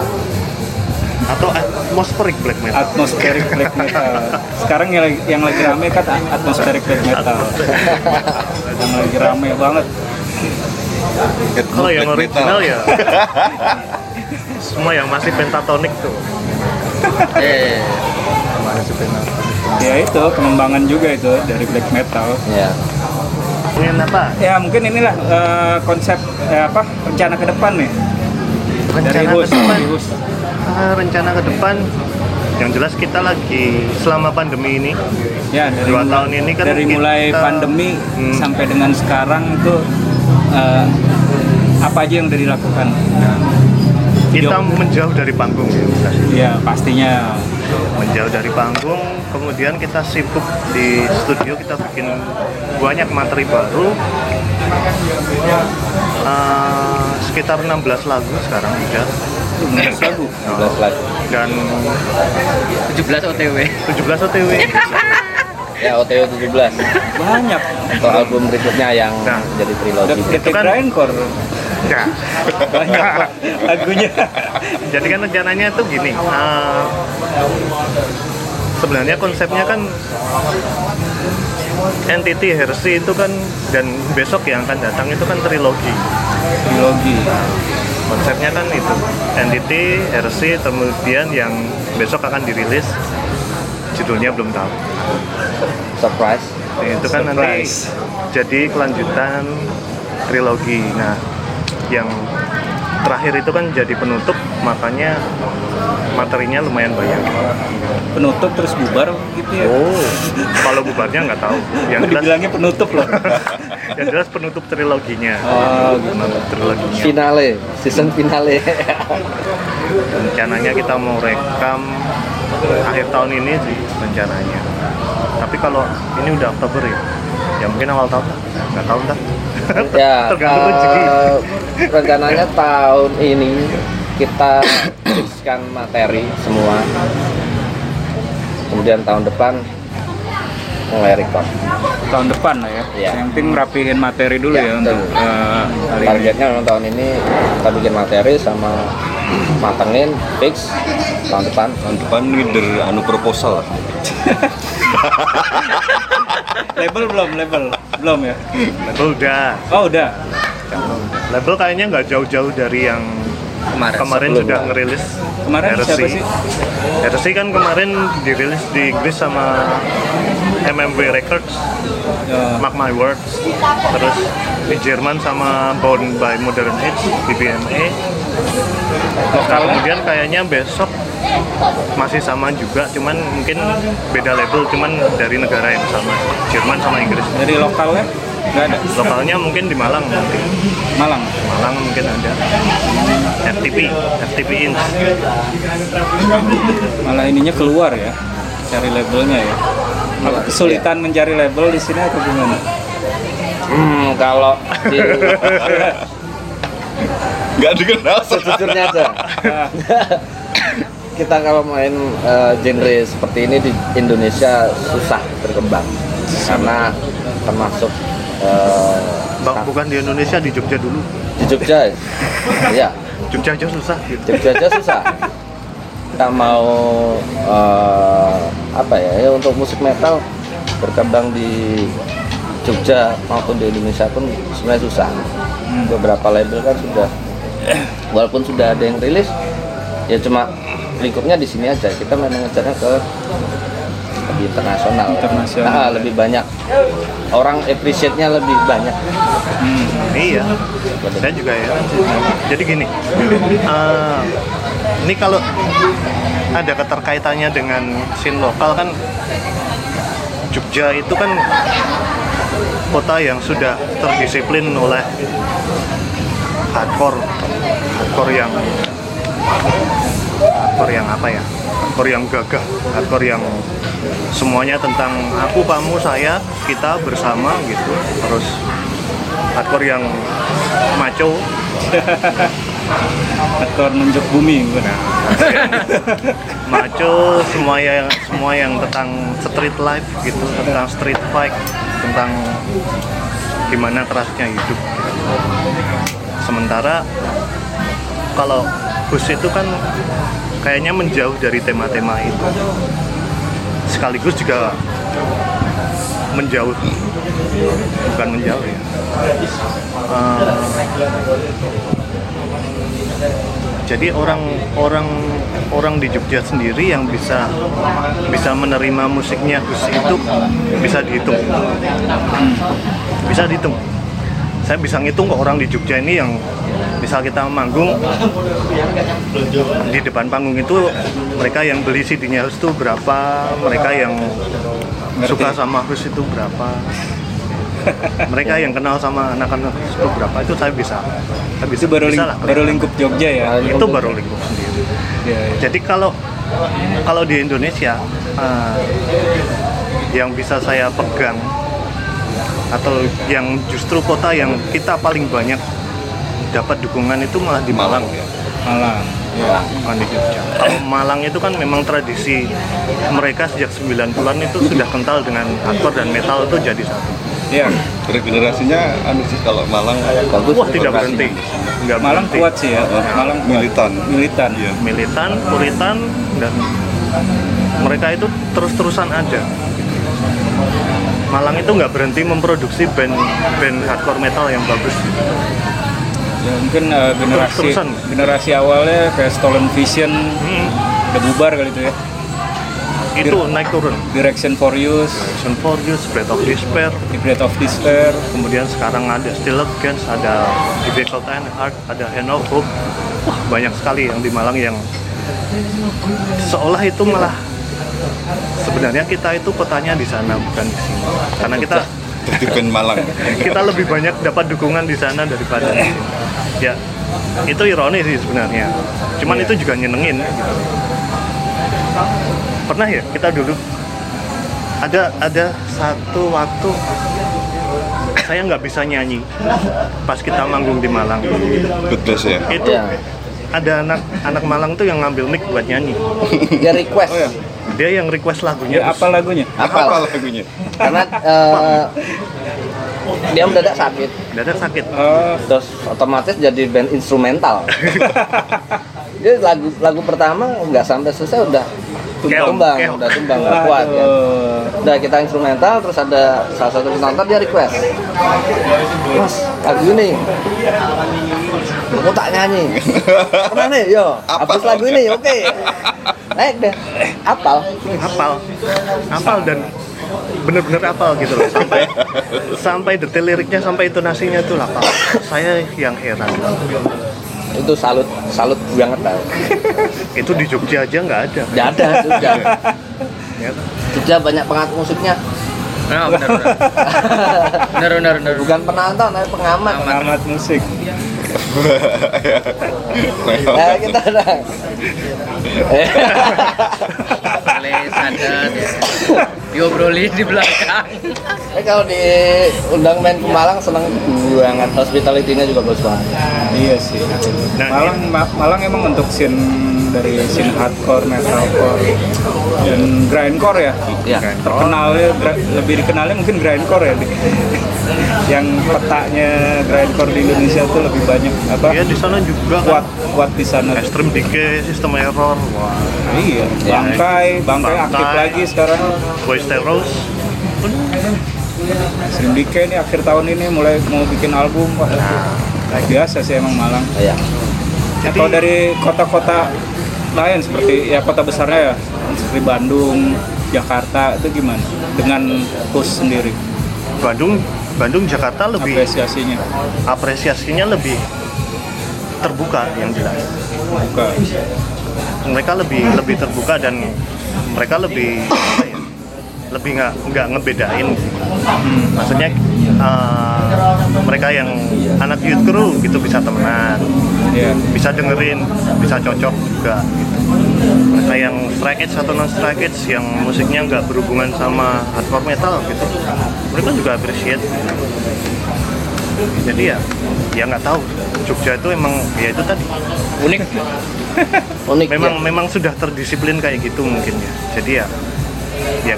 Atau atmospheric black metal? Atmospheric black metal. Sekarang yang lagi, yang lagi rame kan atmospheric black metal. yang lagi rame banget. kalau yang original ya semua yang masih pentatonik tuh eh, masih pentatonik Ya itu pengembangan juga itu dari black metal. ya. ingin apa Ya mungkin inilah eh, konsep eh, apa rencana ke depan nih dari rencana ke host. depan Dari. Ah, rencana ke depan yang jelas kita lagi selama pandemi ini Ya dari Dua mulai- tahun ini kan dari kita- mulai pandemi Hmm. sampai dengan sekarang itu eh, apa aja yang udah dilakukan? Kita menjauh dari panggung ya udah. Ya pastinya menjauh dari panggung kemudian kita sibuk di studio kita bikin banyak materi baru Eh, sekitar 16 lagu sekarang udah 15 lagu. 12 lagi. dan 17 OTW 17 OTW Ya, OTW 17. Banyak. Atau album berikutnya yang Nah. jadi trilogi. Detik kan- Grindcore ya banyak lagunya. jadi kan rencananya tuh gini eh, sebenarnya konsepnya kan entity Hersi itu kan dan besok yang akan datang itu kan trilogi Trilogi. konsepnya kan itu entity RC kemudian yang besok akan dirilis judulnya belum tahu Surprise. itu kan nanti Surprise. jadi kelanjutan trilogi nah yang terakhir itu kan jadi penutup makanya materinya lumayan banyak Penutup terus bubar gitu ya. Oh, kalau bubarnya nggak tahu yang jelas Dibilangnya penutup loh. yang jelas penutup triloginya Oh, gitu. triloginya finale, season finale. rencananya kita mau rekam akhir tahun ini sih rencananya tapi kalau ini udah Oktober ya ya mungkin awal tahun nggak tahu ntar ya, eh, rencananya tahun ini kita fixkan materi semua. Kemudian tahun depan mulai record. Tahun depan lah ya. Iya. Yang penting rapihin materi dulu Ya, ya, betul. untuk ini. Targetnya memang tahun ini kita bikin materi sama matengin fix tahun depan. tahun depan leader anu proposal Label belum, label belum ya. label udah Oh udah. label kayaknya nggak jauh-jauh dari yang kemarin kemarin sebelum sudah lah. ngerilis Kemarin RC. siapa sih? RC kan kemarin dirilis di Inggris sama MMW Records Ya, Mark My Words terus di Jerman sama Bound by Modern Age BBMA nah, Lokalnya? kemudian kayaknya besok masih sama juga cuman mungkin beda label cuman dari negara yang sama Jerman sama Inggris dari lokalnya nggak ada. lokalnya mungkin di Malang mungkin Malang. Malang mungkin ada FTP FTP Inc Malah ininya keluar ya. Cari labelnya ya. Kesulitan mencari label di sini atau gimana? Hmm, kalau di nggak dikenal. Sejujurnya aja. Kita kalau main eh, genre seperti ini di Indonesia susah berkembang. Karena termasuk eh, Bang, bukan di Indonesia di Jogja dulu. Di Jogja. Ya Jogja aja susah. Gitu Jogja aja susah. Kita mau eh, apa ya ya untuk musik metal berkembang di Jogja maupun di Indonesia pun sebenarnya susah. Beberapa label kan sudah walaupun sudah ada yang rilis ya cuma lingkupnya di sini aja. Kita memang ngejarnya ke lebih internasional. Internasional. Nah, lebih banyak. Orang appreciate-nya lebih banyak. Iya. Saya juga ya. Jadi gini eh, ini kalau ada keterkaitannya dengan scene lokal kan Jogja itu kan kota yang sudah terdisiplin oleh hardcore hardcore yang hardcore yang apa ya? Hardcore yang gagah hardcore yang semuanya tentang aku kamu saya kita bersama gitu. Terus hardcore yang maco. Aktor menjuk bumi bukan? maco semua yang semua yang tentang street life gitu tentang street fight tentang gimana kerasnya hidup. Sementara kalau bus itu kan kayaknya menjauh dari tema-tema itu. Sekaligus juga menjauh bukan menjauh ya. Eh, jadi orang orang orang di Jogja sendiri yang bisa bisa menerima musiknya Gus itu bisa dihitung. Bisa dihitung. Saya bisa ngitung kok orang di Jogja ini yang misal kita manggung di depan panggung itu mereka yang beli CD-nya Hus itu berapa mereka yang suka sama Hus itu berapa mereka yang kenal sama anak-anak itu berapa itu saya bisa saya bisa Itu baru bisa lah baru lingkup Jogja ya. itu baru lingkup sendiri Iya, iya. jadi kalau kalau di Indonesia eh, yang bisa saya pegang atau yang justru kota yang kita paling banyak dapat dukungan itu malah di Malang ya Malang. Ya. bukan di Jogja. Kalau Malang itu kan memang tradisi mereka sejak 90-an itu sudah kental dengan hardcore dan metal itu jadi satu. Iya. regenerasinya anu sih kalau Malang bagus Wah tidak berhenti, nggak Malang berhenti. kuat sih ya. Malang. Militan. Militan. Iya. militan, puritan, dan mereka itu terus-terusan ada. Malang itu nggak berhenti memproduksi band band hardcore metal yang bagus. Ya, mungkin uh, generasi Terus-terusan. generasi awalnya kayak Stolen Vision Hmm, udah bubar kali itu ya. Itu naik turun. Direction for Use, Action for You, Spread of Despair, The Great of Despair. kemudian sekarang ada Still Against, ada Difficult and Hard, ada Hand of Hope. Wah banyak sekali yang di Malang yang seolah itu malah sebenarnya kita itu kotanya di sana bukan di sini. Karena kita band Malang kita lebih banyak dapat dukungan di sana daripada di sini. Ya, itu ironis sih sebenarnya. Cuman itu juga nyenengin. Gitu. Pernah ya kita dulu ada ada satu waktu saya nggak bisa nyanyi pas kita manggung di Malang. best ya Itu Iya. ada anak anak Malang tuh yang ngambil mic buat nyanyi. dia request Dia yang request lagunya. Ya, apa lagunya? Apa lagunya karena eh, dia mendadak sakit Dada sakit. Oh, terus otomatis jadi band instrumental dia lagu lagu pertama nggak sampai selesai udah tumbang keong. udah tumbang nggak kuat ya. Udah kita instrumental terus ada salah satu penonton dia request. Mas lagu ini. Aku tak nyanyi? Pernah nih? Yo Apal. habis lagu ini oke. Naik deh. Apal. Hafal hafal dan bener-bener hafal gitu loh. Sampai sampai detail liriknya sampai intonasinya tuh hafal saya yang heran. Itu salut salut banget tau itu di Jogja aja nggak ada. Nggak ada sudah ya. Jogja banyak pengamat musiknya. Nah, benar benar. Benar benar bukan penonton tapi pengamat. Pengamat musik. Eh, kita ada. Tulis ada diobrolin di belakang. Eh kalau diundang main ke Malang seneng banget hospitality-nya juga bagus banget. Iya sih. Nah, Malang Ma- Malang emang untuk scene dari scene hardcore, metalcore dan grindcore ya. Iya. Terkenalnya gra- lebih dikenalnya mungkin grindcore ya. Yang petanya grindcore di Indonesia tuh lebih banyak apa? ya di sana juga kuat kan kuat di sana. Extreme Decay, System Error, wah, Iya, bangkai, bangkai aktif Bangkai. lagi sekarang. Boys Teros, Slim Decay ini akhir tahun ini mulai mau bikin album, Pak. Luar biasa sih emang Malang. Iya. Atau dari kota-kota lain seperti ya kota besarnya ya, seperti Bandung, Jakarta itu gimana? Dengan Kus sendiri Bandung, Bandung, Jakarta lebih apresiasinya. apresiasinya lebih terbuka yang jelas. Buka. Mereka lebih lebih terbuka dan mereka lebih ya, lebih nggak nggak ngebedain. Maksudnya eh, mereka yang anak youth crew gitu bisa temenan, Iya. bisa dengerin, bisa cocok juga gitu. Mereka yang strike edge atau non strike edge yang musiknya nggak berhubungan sama hardcore metal gitu, mereka juga appreciate. Jadi ya, ya nggak tahu. Jogja itu emang ya itu tadi Unik. Unik memang ya. memang sudah terdisiplin kayak gitu mungkin ya. Jadi ya, ya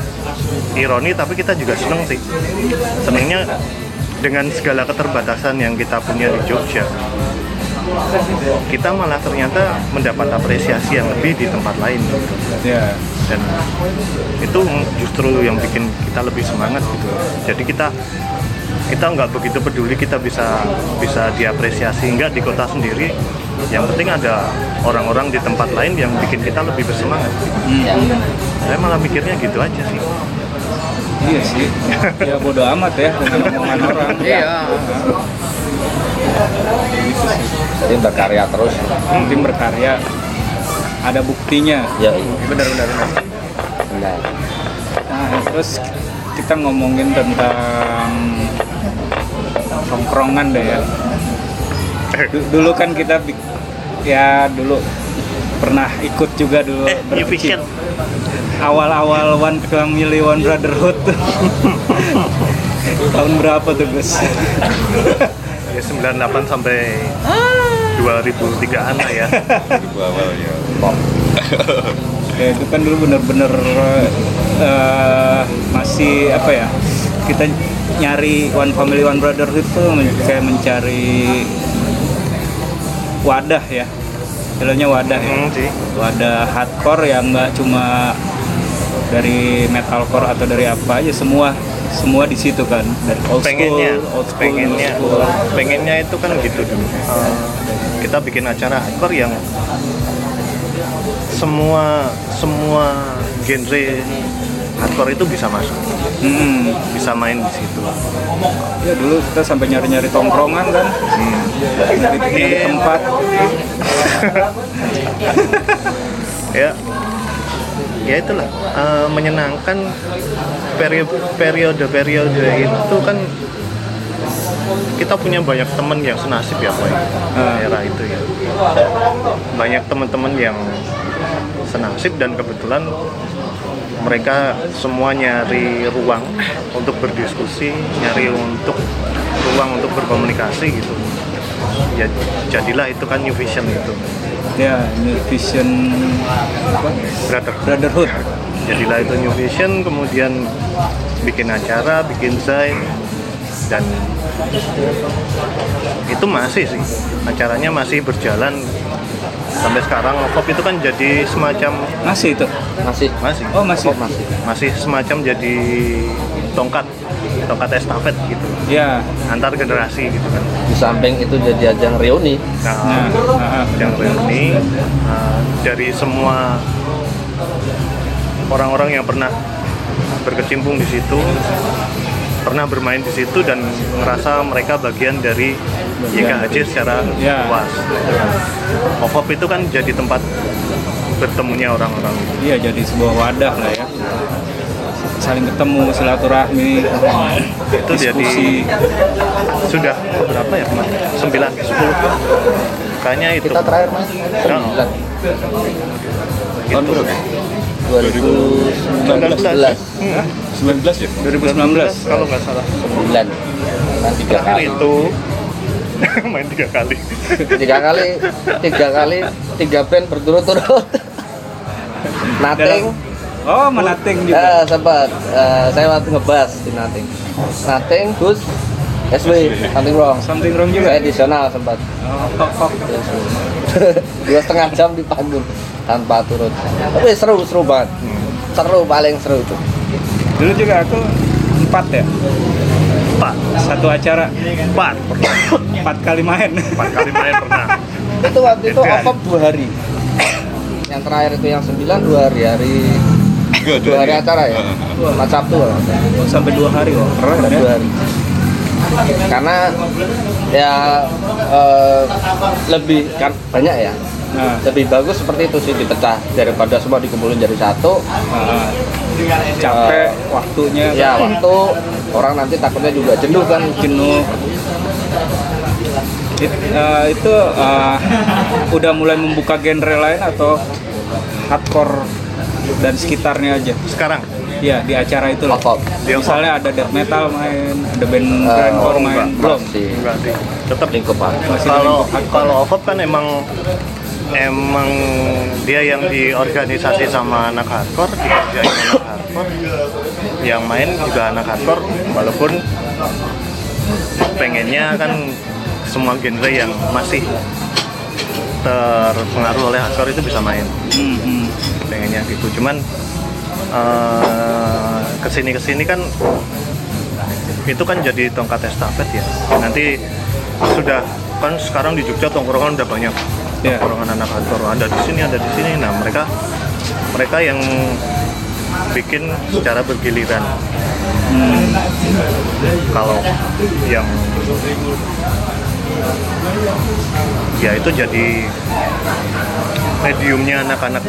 ironi tapi kita juga seneng sih. Senengnya dengan segala keterbatasan yang kita punya di Jogja, kita malah ternyata mendapat apresiasi yang lebih di tempat lain gitu. Ya. dan itu justru yang bikin kita lebih semangat gitu jadi kita kita nggak begitu peduli kita bisa bisa diapresiasi enggak di kota sendiri yang penting ada orang-orang di tempat lain yang bikin kita lebih bersemangat saya malah mikirnya gitu aja sih Iya sih. Ya bodo amat ya dengan omongan orang. Iya. Jadi berkarya terus. Tim berkarya. Ada buktinya. Ya, iya. Benar-benar. Benar. Nah, terus kita ngomongin tentang tongkrongan deh ya. Du- Dulu kan kita ya dulu pernah ikut juga dulu eh awal-awal One Family One Brotherhood tahun berapa tuh Gus? ya 98 sampai 2003an lah ya Ibu awal ya. ya itu kan dulu bener-bener eh, masih apa ya kita nyari One Family One Brotherhood tuh men- kayak mencari wadah ya. Istilahnya wadah ya. Hmm, wadah hardcore yang nggak cuma dari metalcore atau dari apa aja semua semua di situ kan. Dari old pengennya school, old school, pengennya. new school. pengennya itu kan gitu dulu. Uh, kita bikin acara hardcore yang semua semua genre hardcore itu bisa masuk Hmm. bisa main di situ Ya dulu kita sampai nyari-nyari tongkrongan kan, nyari, nyari tempat. ya ya itulah uh, menyenangkan periode periode itu kan kita punya banyak teman yang senasib ya Boy Ah. era itu ya banyak teman-teman yang senasib dan kebetulan mereka semua nyari ruang untuk berdiskusi nyari untuk ruang untuk berkomunikasi gitu. Ya jadilah itu kan New Vision itu. Ya, New Vision apa? Brother. Brotherhood. jadilah itu New Vision kemudian bikin acara bikin sign dan itu masih sih. Acaranya masih berjalan sampai sekarang Pop itu kan jadi semacam Masih itu. Masih. masih Oh, masih. Masih. masih semacam jadi tongkat tongkat estafet gitu Ya. antar generasi gitu kan Di samping itu jadi ajang reuni. Nah, nah, nah, yang reuni uh, dari semua orang-orang yang pernah berkecimpung di situ pernah bermain di situ dan ngerasa mereka bagian dari YKHJ secara Ya. luas. Ovop itu kan jadi tempat bertemunya orang-orang. iya jadi sebuah wadah lah ya. Saling ketemu, silaturahmi, Itu jadi diskusi. sudah berapa ya kemarin? 9, 10. Kayaknya itu. Kita terakhir mas. Nah, Bulan. Tahun berapa? 2019. 19 ya? 2019. kalau nggak salah. Bulan. Kan tiga Terakhir kali. itu main tiga kali. Tiga kali. Tiga kali. Tiga band berturut-turut. Nothing. Oh, menating juga. Eh, sempat. Eh, saya waktu ngebahas di Nothing. Nothing, Gus, SW something wrong Something wrong juga. saya sempat Oh, oh, dua setengah jam di panggung tanpa turun tapi seru seru banget seru paling seru itu Dulu juga aku empat ya, Empat, satu acara. Empat. Pernah, empat kali main. empat kali main pernah. itu waktu itu hari. off dua hari? Yang terakhir itu yang sembilan dua hari hari Enggak, dua hari acara ya? Jumat Sabtu kalau nggak salah. Oh, sampai dua hari loh. Keren Ada ya. dua hari. Karena ya eh, lebih kan banyak ya? Nah, lebih bagus seperti itu sih dipecah daripada semua dikumpulin jadi satu. Ah, capek waktunya. ya waktu orang nanti takutnya juga jenuh kan jenuh. It- eh, itu eh, udah mulai membuka genre lain atau hardcore dan sekitarnya aja? Sekarang, ya di acara itu. Di misalnya ada death metal main ada band grindcore oh, main. belum. sih. Tetap lingkup kalau kalau OVOP kan emang emang dia yang diorganisasi sama anak hardcore dikerjain anak hardcore. Yang main juga anak hardcore walaupun pengennya kan semua genre yang masih terpengaruh oleh hardcore itu bisa main. Pengennya gitu. Cuman eh, ke sini ke sini kan itu kan jadi tongkat estafet ya. Nanti sudah kan sekarang di Jogja tongkrongan udah banyak Ya. tongkrongan anak kantor ada di sini ada di sini. Nah mereka mereka yang bikin secara bergiliran. Hmm. kalau yang ya itu jadi mediumnya anak-anak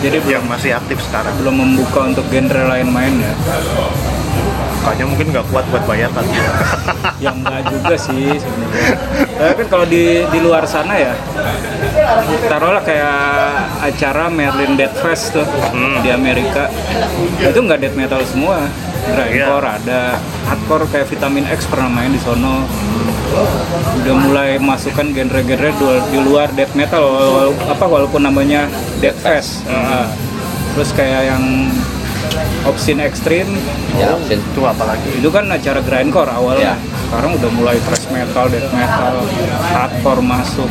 jadi belum yang masih aktif sekarang. belum membuka untuk genre lain main ya kayaknya mungkin nggak kuat buat bayar kali yang enggak juga sih sebenarnya. Tapi kan kalau di di luar sana ya taruhlah kayak acara Merlin Death Fest tuh Hmm. di Amerika. Itu nggak death metal semua. Grindcore Iya. ada. Hardcore kayak Vitamin X pernah main di sono. Udah mulai masukkan genre-genre di luar death metal wal- wal- apa walaupun namanya Death Fest. Ah. terus kayak yang Obscene Extreme. Ya opsin itu apalagi? Itu kan acara grindcore awalnya. Ya. sekarang udah mulai thrash metal, death metal, hardcore masuk.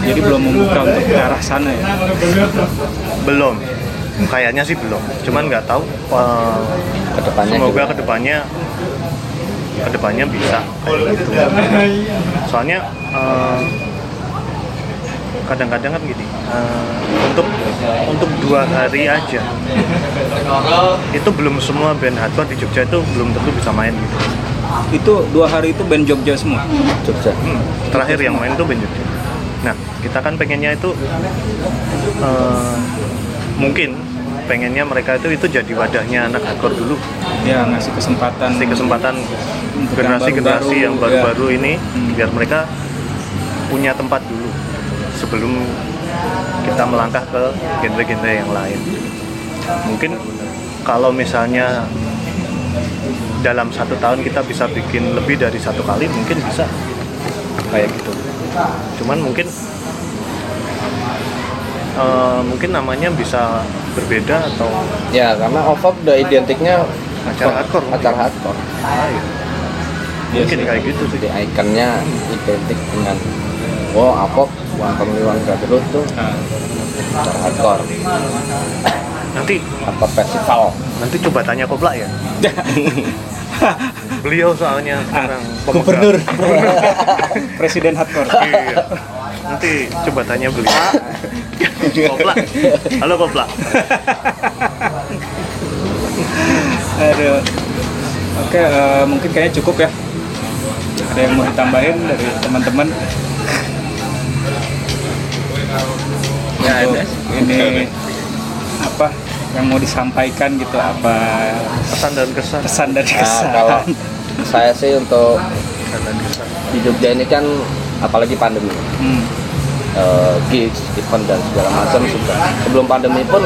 Jadi belum membuka untuk ke arah sana ya? Belum. Kayaknya sih belum. Cuman nggak tahu eh, ke depannya semoga juga. ke depannya ke depannya bisa. Kayak gitu soalnya eh, kadang-kadang kan gini eh, untuk untuk dua hari aja. Itu belum semua band hardcore di Jogja itu belum tentu bisa main gitu. Itu dua hari itu band Jogja semua? Jogja. Hmm, terakhir yang main tuh band Jogja. Nah, kita kan pengennya itu eh, mungkin pengennya mereka itu itu jadi wadahnya anak hardcore dulu. ya ngasih kesempatan. Kasih kesempatan yang generasi-generasi baru-baru, yang baru-baru ini Hmm. biar mereka punya tempat dulu sebelum kita melangkah ke genre-genre yang lain. Mungkin kalau misalnya dalam satu tahun kita bisa bikin lebih dari satu kali mungkin bisa. Kayak gitu. Cuman mungkin eh, mungkin namanya bisa berbeda atau ya karena OVOP udah identiknya acara hardcore acara hardcore. Lain mungkin kayak gitu sih. Ikonnya identik dengan oh APOP One Family One Brotherhood tuh Nah, hardcore nanti hardcore festival nanti coba tanya Kopla ya beliau soalnya sekarang pemegang. gubernur presiden hardcore iya. nanti coba tanya beliau Kopla halo Kopla Aduh. Oke, eh, mungkin kayaknya cukup ya. Ada yang mau ditambahin dari teman-teman? Ya, Untuk ada. Ini apa yang mau disampaikan gitu? Apa pesan dan kesan pesan dari nah, kesan? kalau saya sih untuk dan di Jogja ini kan apalagi pandemi Hmm. eh, gigs, event dan segala macam sudah sebelum pandemi pun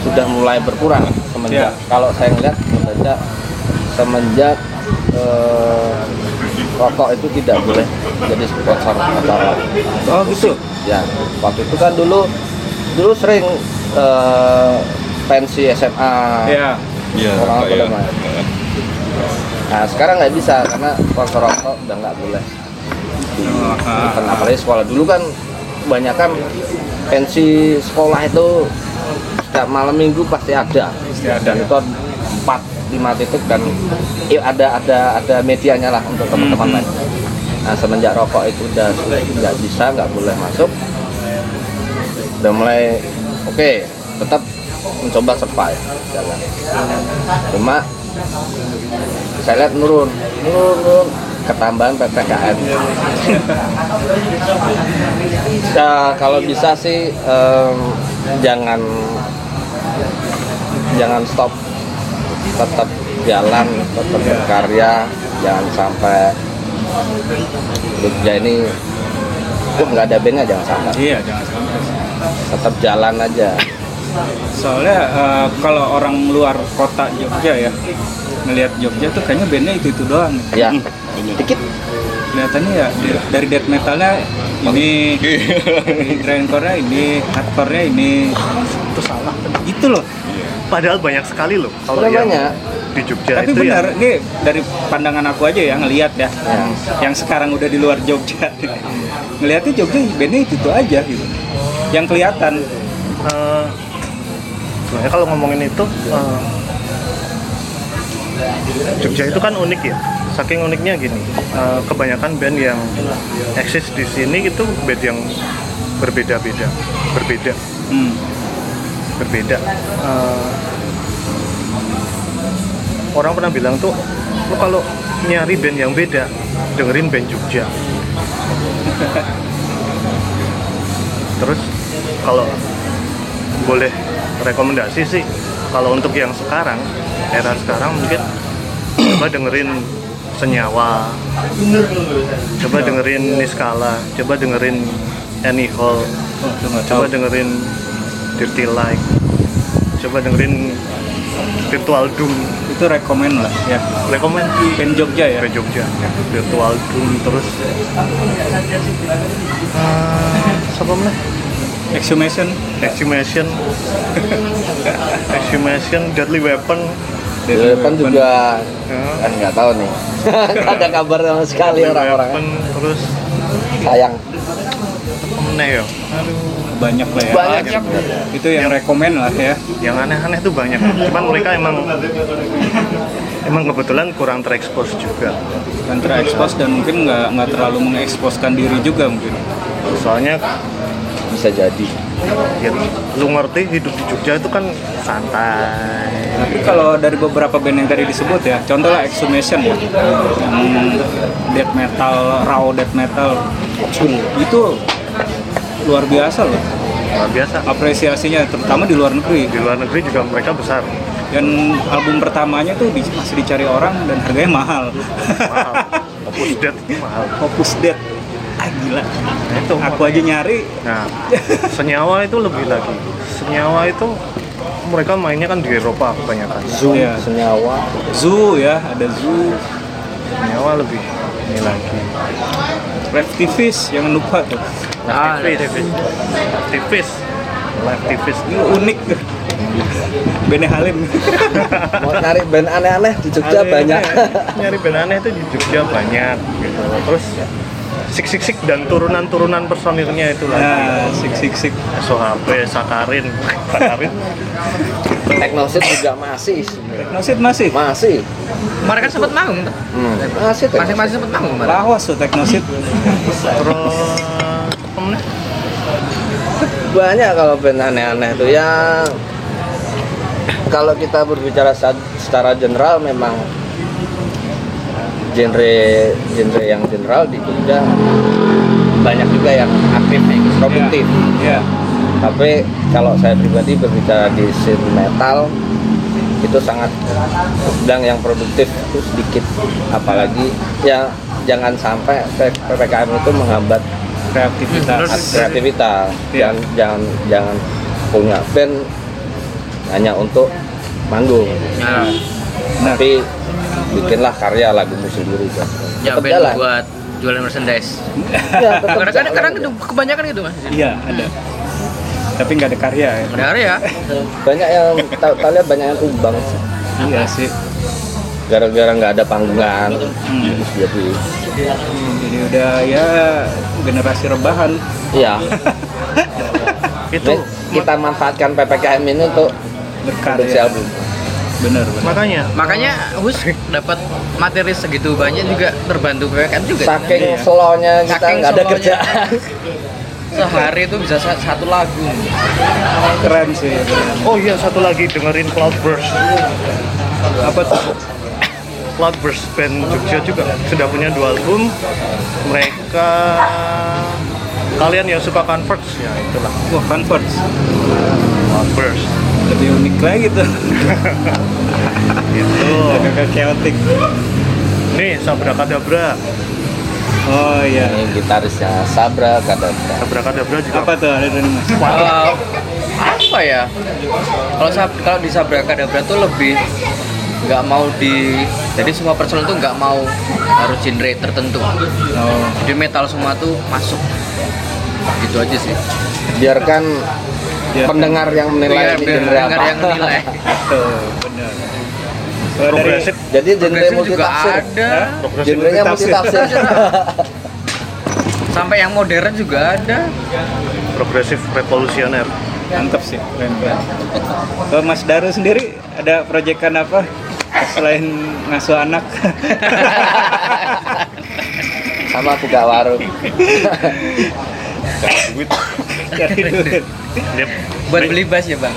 sudah mulai berkurang semenjak Ya. kalau saya ngeliat semenjak semenjak eh, rokok itu tidak boleh jadi sponsor acara Oh gitu. ya waktu itu kan dulu dulu sering eh, pensi SMA Ya. Iya, orang main Nah sekarang nggak bisa karena sponsor rokok udah nggak boleh. Kan apalagi sekolah dulu kan kebanyakan pensi sekolah itu setiap malam minggu pasti ada. Pasti ada. Dan itu empat lima titik dan i- ada ada ada medianya lah untuk teman-teman lain. Nah semenjak rokok itu udah nggak bisa nggak boleh masuk, udah mulai oke tetap mencoba survive jalan. Cuma saya lihat nurun, nurun, nurun ketambahan ppkm. Ya, kalau bisa sih em, jangan jangan stop tetap jalan tetap berkarya jangan sampai Jogja ini wah nggak ada bandnya jangan sampai Iya, jangan sampai. tetap jalan aja Soalnya eh, kalau orang luar kota Jogja ya ngelihat Jogja tuh kayaknya bandnya itu itu doang. ya dikit Kelihatannya ya di- dari death metalnya ini, dari grindcore-nya ini, hardcore-nya ini, itu salah gitu loh. Padahal banyak sekali loh kalau yang banyak. di Jogja Tapi itu benar, yang ini dari pandangan aku aja ya ngelihat ya, yang sekarang udah di luar Jogja, ngelihatnya Jogja bandnya itu itu aja gitu. Yang kelihatan, eh, sebenarnya kalau ngomongin itu eh, Jogja itu kan unik ya. Saking uniknya gini eh, kebanyakan band yang eksis di sini itu band yang berbeda-beda berbeda. Hmm, berbeda. Eh, orang pernah bilang tuh lo kalau nyari band yang beda dengerin band Jogja. Terus kalau boleh rekomendasi sih kalau untuk yang sekarang era sekarang mungkin coba dengerin senyawa coba dengerin Niskala coba dengerin Annie Hall oh, coba dengerin Dirty Like coba dengerin Virtual Doom. Itu rekomen lah ya. rekomend Band Jogja ya. ke Jogja. Virtual Doom terus. Uh, siapa mana Exhumation, Exhumation. Exhumation Deadly Weapon. Di depan juga ya, kan nggak tahu nih. Ada kabar sama sekali Deadly orang-orang. Weapon terus. Sayang mana ya. Aduh. Banyak lah ya. banyak. Itu yang rekomen lah ya. yang aneh-aneh tuh banyak. Cuman mereka emang emang kebetulan kurang terekspos juga. Dan terekspos dan mungkin nggak nggak terlalu mengeksposkan diri juga mungkin. soalnya bisa jadi. ya, lu ngerti hidup di Jogja itu kan santai. Tapi kalau dari beberapa band yang tadi disebut ya, contoh lah Exhumation ya, yang death metal, raw death metal, itu luar biasa loh. Luar biasa. Apresiasinya, terutama di luar negeri. di luar negeri juga mereka besar. Dan album pertamanya tuh di- masih dicari orang dan harganya mahal. mahal. Opus Dead mahal. Opus Dead, ah gila. Nah, itu Aku aja nyari, nah senyawa itu lebih lagi. Senyawa itu mereka mainnya kan di Eropa kebanyakan. Zoom Iya. senyawa. Zoo ya, ada Zoo, senyawa lebih ini lagi. Reptivis, jangan lupa tuh. Ah, aktivis aktivis aktivis Ini unik. Bene Halim. mau cari band aneh-aneh di Jogja Aneh-aneh. banyak nyari band aneh itu di Jogja banyak gitu terus sik sik sik dan turunan turunan personilnya itu lagi Nah, sik sik sik. SOHP Sakarin Sakarin Teknosit juga masih sebenarnya. Nosit masih. masih kan sempat manggung hmm. masih Teknosit. Masing-masing sempat manggung. Lawas tuh Teknosit. terus? Banyak kalau band aneh-aneh tuh. Ya kalau kita berbicara secara general memang genre genre yang general di Jogja banyak juga yang aktif produktif. Ya. tapi kalau saya pribadi berbicara di scene metal itu sangat sedang yang produktif itu sedikit. Apalagi ya jangan sampai ppkm itu menghambat kreativitas. kreativitas Iya. jangan jangan jangan punya band hanya untuk manggung Ya, Nah, tapi bikinlah karya lagumu sendiri kan ya tetap band jalan buat jualan merchandise. ya, Karena kan itu kebanyakan gitu mas. iya ada. Tapi nggak ada karya ya. Benar ya. banyak yang tak lihat banyak yang tumbang Iya sih. Gara-gara nggak ada panggungan Hmm. jadi Jadi udah ya generasi rebahan. iya itu kita manfaatkan ppkm ini untuk Berkarya. album Bener, bener. makanya Makanya Hus dapat materi segitu banyak juga terbantu PPKM juga. saking Iya. slownya kita nggak ada kerjaan Sehari itu bisa sa- satu lagu. Keren sih. oh iya satu lagi dengerin Cloudburst Apa tuh? Cloudburst band Jogja juga sudah punya dua album mereka kalian yang suka Converge ya itulah Wah, Converge. Cloudburst Lebih unik lagi tuh. itu Agak chaotic. nih Sabra Kadabra Oh iya. ini gitarisnya Sabra Kadabra Sabra Kadabra juga Apa tuh ada dari Mas? Eh, apa ya? Kalau kalau di Sabrakadabra tuh lebih nggak mau di jadi semua personel tuh nggak mau harus genre tertentu. Oh, Jadi metal semua tuh masuk. Gitu aja sih. biarkan Biarkan. pendengar yang menilai Biar- ini biar genre pendengar apa yang menilai. dari progresif jadi genre multi juga tafsir ada. genrenya multi multitafsir. tafsir Sampai yang modern juga ada. progresif revolusioner mantep sih, keren. Kalau Mas Daru sendiri ada proyekan apa selain ngasuh anak? sama buka warung duit Cari duit. Buat beli bass ya, Bang.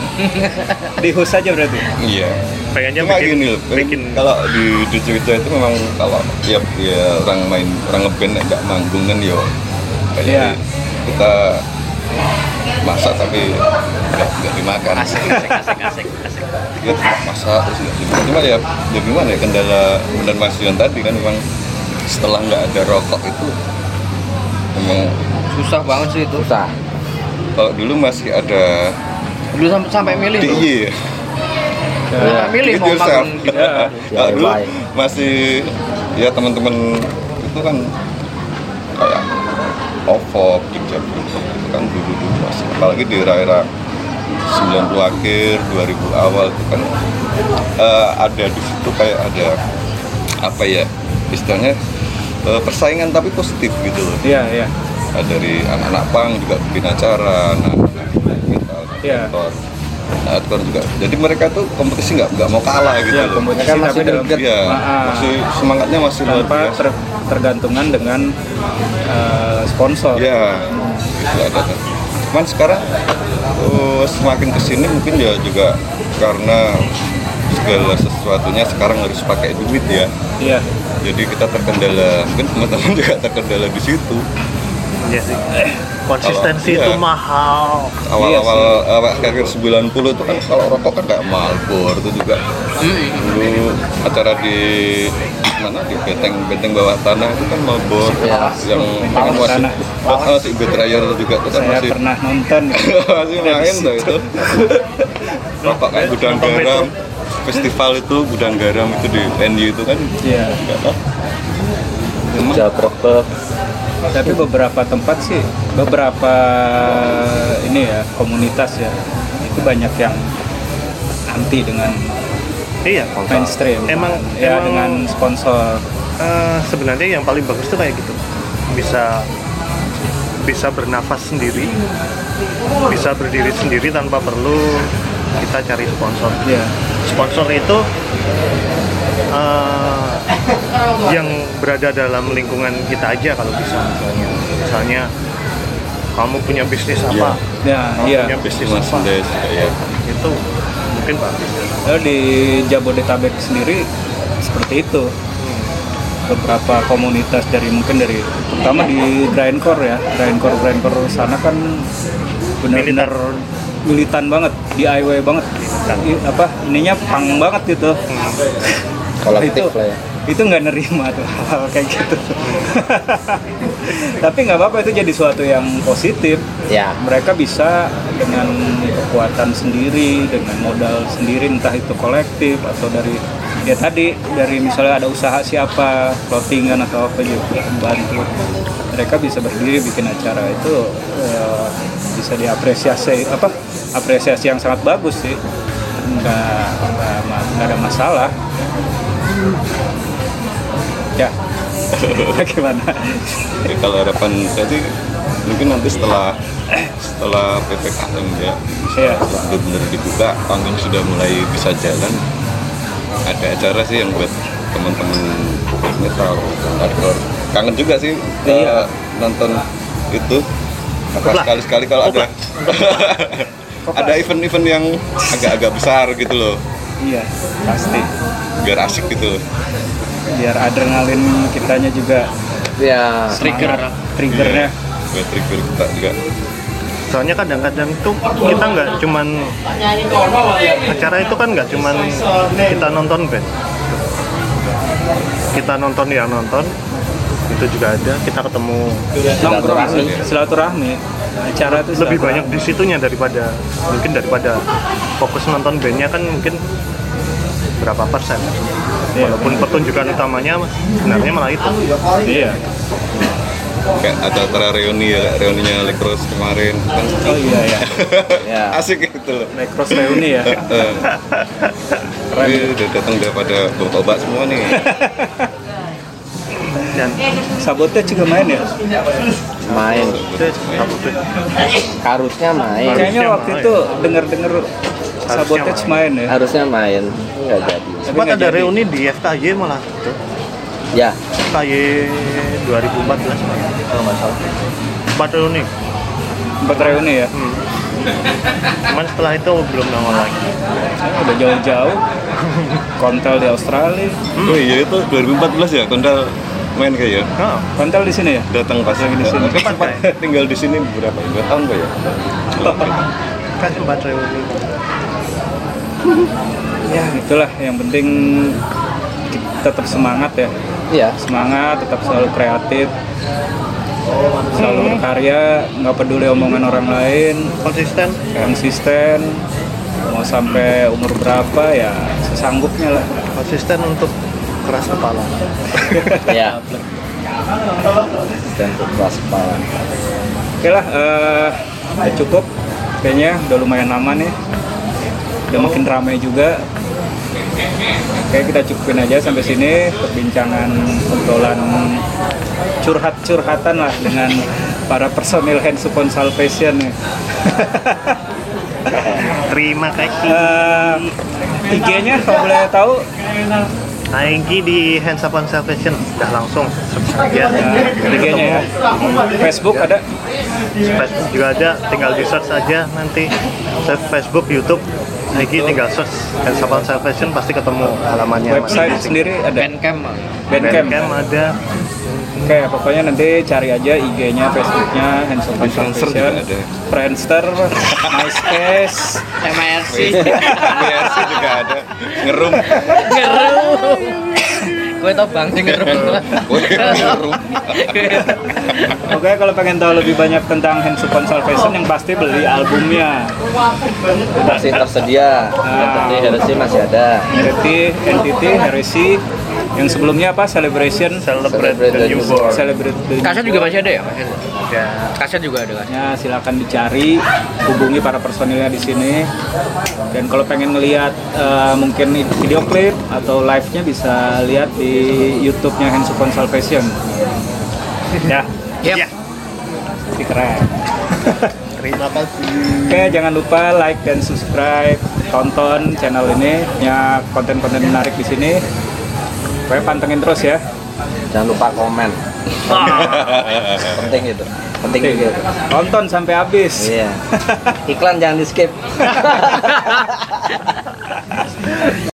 Di hus aja berarti. iya pengennya cuma bikin, gini bikin kalau di di Jogja itu memang kalau ya, ya orang main orang ngeband nggak manggung kan yo kayak Iya. kita masak tapi nggak dimakan Asik, asik, asik, asik, asik. ya masak terus nggak dimakan cuma ya ya gimana ya kendala benar Mas tadi kan memang setelah nggak ada rokok itu memang Susah banget sih itu. susah kalau dulu masih ada Dulu sampai, sampai milih tuh. DIY Sampai milih It mau yourself. manggung di Kalau dulu DIY. masih ya teman-teman itu kan kayak OVO, Jogja itu kan dulu dulu masih apalagi di era-era 90 akhir 2000 awal itu kan eh, ada di situ kayak ada apa ya istilahnya eh, persaingan tapi positif gitu loh Iya, iya. Nah, dari anak-anak pang juga bikin acara anak-anak metal Iya. Nah, hardcore juga jadi mereka tuh kompetisi nggak nggak mau kalah gitu Iya, loh kompetisi Mereka masih tapi dalam ah. masih semangatnya masih luar tanpa biasa ter- tergantungan dengan eh, sponsor. Iya, itu ada tuh. Cuman sekarang oh, semakin ke sini mungkin ya juga karena segala sesuatunya sekarang harus pakai duit ya. Iya. Jadi kita terkendala, mungkin teman-teman juga terkendala di situ. Iya sih. Konsistensi Kalau- itu iya. mahal. Awal-awal awal karir 90 itu kan kalau rokok kan kayak Marlboro itu juga. Dulu acara di mana di benteng benteng bawah tanah itu kan Marlboro Ya. yang kan Bawah masih tanah. oh, si Betrayer juga itu kan masih pernah nonton. masih main tuh itu. Rokok kayak gudang garam. Festival itu gudang garam itu di venue itu kan. Iya. Grobek Tapi beberapa tempat sih, beberapa ini ya komunitas ya. Itu banyak yang anti dengan Iya. mainstream. Emang ya emang dengan sponsor. eh, sebenarnya yang paling bagus tuh kayak gitu. Bisa bisa bernafas sendiri, bisa berdiri sendiri tanpa perlu kita cari sponsor. Ya. Sponsor itu eh, yang berada dalam lingkungan kita aja kalau bisa misalnya. Misalnya kamu punya bisnis apa? Ya, Kamu iya. punya bisnis Mas apa? Ya Itu mungkin bagus. Lalu di Jabodetabek sendiri seperti itu. Beberapa komunitas dari mungkin dari terutama di grindcore ya, grindcore grindcore sana kan benar-benar militan banget, DIY banget. I- apa ininya pang banget gitu. Kolektif itu, lah ya. itu nggak nerima tuh hal kayak gitu. Tapi nggak apa-apa itu jadi suatu yang positif. ya. Mereka bisa dengan kekuatan sendiri dengan modal sendiri entah itu kolektif atau dari ya tadi dari misalnya ada usaha siapa clothingan atau apa juga bantu mereka bisa berdiri bikin acara. Itu eh, bisa diapresiasi apa apresiasi yang sangat bagus sih. Nggak nggak, nggak ada masalah ya. Bagaimana? Ya, kalau harapan sih mungkin nanti setelah setelah ppkm ya setelah benar-benar dibuka panggung sudah mulai bisa jalan. Ada acara sih yang buat teman-teman metal hardcore. Kangen juga sih Iya. eh, nonton itu apa sekali-sekali kalau ada ada event-event yang agak-agak besar gitu loh iya pasti. Biar asik gitu. Biar adrenalin kitanya juga ya Trigger. triggernya. Buat trigger kita juga. Soalnya kadang-kadang tuh kita nggak cuman acara itu kan nggak cuman kita nonton band kita nonton ya nonton. Itu juga ada kita ketemu. Nongkrong sih, silaturahmi. Acara itu lebih silaturahmi. banyak di situnya daripada mungkin daripada fokus nonton bandnya kan mungkin berapa persen. Iya. walaupun pertunjukan utamanya sebenarnya malah itu. Iya. Kayak ada acara reuni ya kayak reuninya Lekros kemarin. Kan oh iya ya ya asik gitu loh. Necros reuni ya. Tapi udah datang udah pada bawa obat semua nih. Dan sabotage juga main ya? Main. Harusnya main. Kayaknya waktu main. itu denger denger sabotage main. ya. Harusnya main nggak jadi. Sempat ada jadi. reuni di FKY malah tuh. Ya. FKY 2014 malah, kalau nggak salah. Sempat reuni. Empat reuni ya? Hmm. cuman setelah itu belum nongol lagi. Saya udah jauh-jauh. Kontel di Australia. Oh iya itu 2014 ya kondal main kayak ya? Oh, kontel di sini ya? Datang pas Lagi di sini. Sempat tinggal di sini berapa? Dua tahun kok ya? Kan sempat reuni ya itulah yang penting kita tetap semangat ya. Iya. Semangat tetap selalu kreatif selalu berkarya nggak peduli omongan orang lain. Konsisten. Konsisten. Mau sampai umur berapa ya sesanggupnya lah. Konsisten untuk keras kepala. Ya dan keras kepala. Oke lah eh, udah cukup. Kayaknya udah lumayan lama nih udah makin ramai juga Oke kita cukupin aja sampai sini perbincangan obrolan curhat-curhatan lah dengan para personil Hands Upon Salvation nih. terima kasih Eh, IG-nya kalau boleh tahu Naiki di Hands Up on Salvation udah langsung subscribe ya. IG-nya ya. Facebook ada Facebook juga ada, tinggal di search aja nanti. Search Facebook, YouTube, Naiki tinggal search Up on Salvation pasti ketemu halamannya. website sendiri ada? Bandcamp. Bandcamp. Bandcamp ada. Oke, pokoknya nanti cari aja IG-nya, Facebook-nya, Hands Upon Di Friendster juga Salvation, ada. Friendster, MySpace, MRC BRC juga ada. Ngerum. Ngerum gue tau bang Woi, ngerum Oke, kalau pengen tahu lebih banyak tentang Hands Upon Salvation, yang pasti beli albumnya. masih tersedia. Ah. Entity Heresy masih ada. Entity, Entity, Heresy, yang sebelumnya apa? Celebration, Celebrate Celebrate the the newborn. Celebrate the kaset juga masih ada ya? Masih ada Ya. kaset juga ada kaset Ya, silakan dicari, hubungi para personilnya di sini. Dan kalau pengen ngelihat eh, mungkin video klip atau live-nya bisa lihat di YouTube-nya Hands Upon Salvation. Ya, Yap. Pasti keren. Terima kasih. Oke, jangan lupa like dan subscribe, tonton channel ini, ya konten-konten menarik di sini. Pokoknya pantengin terus ya. jangan lupa komen penting itu. Penting juga itu. Tonton sampai habis. iya. Iklan jangan di skip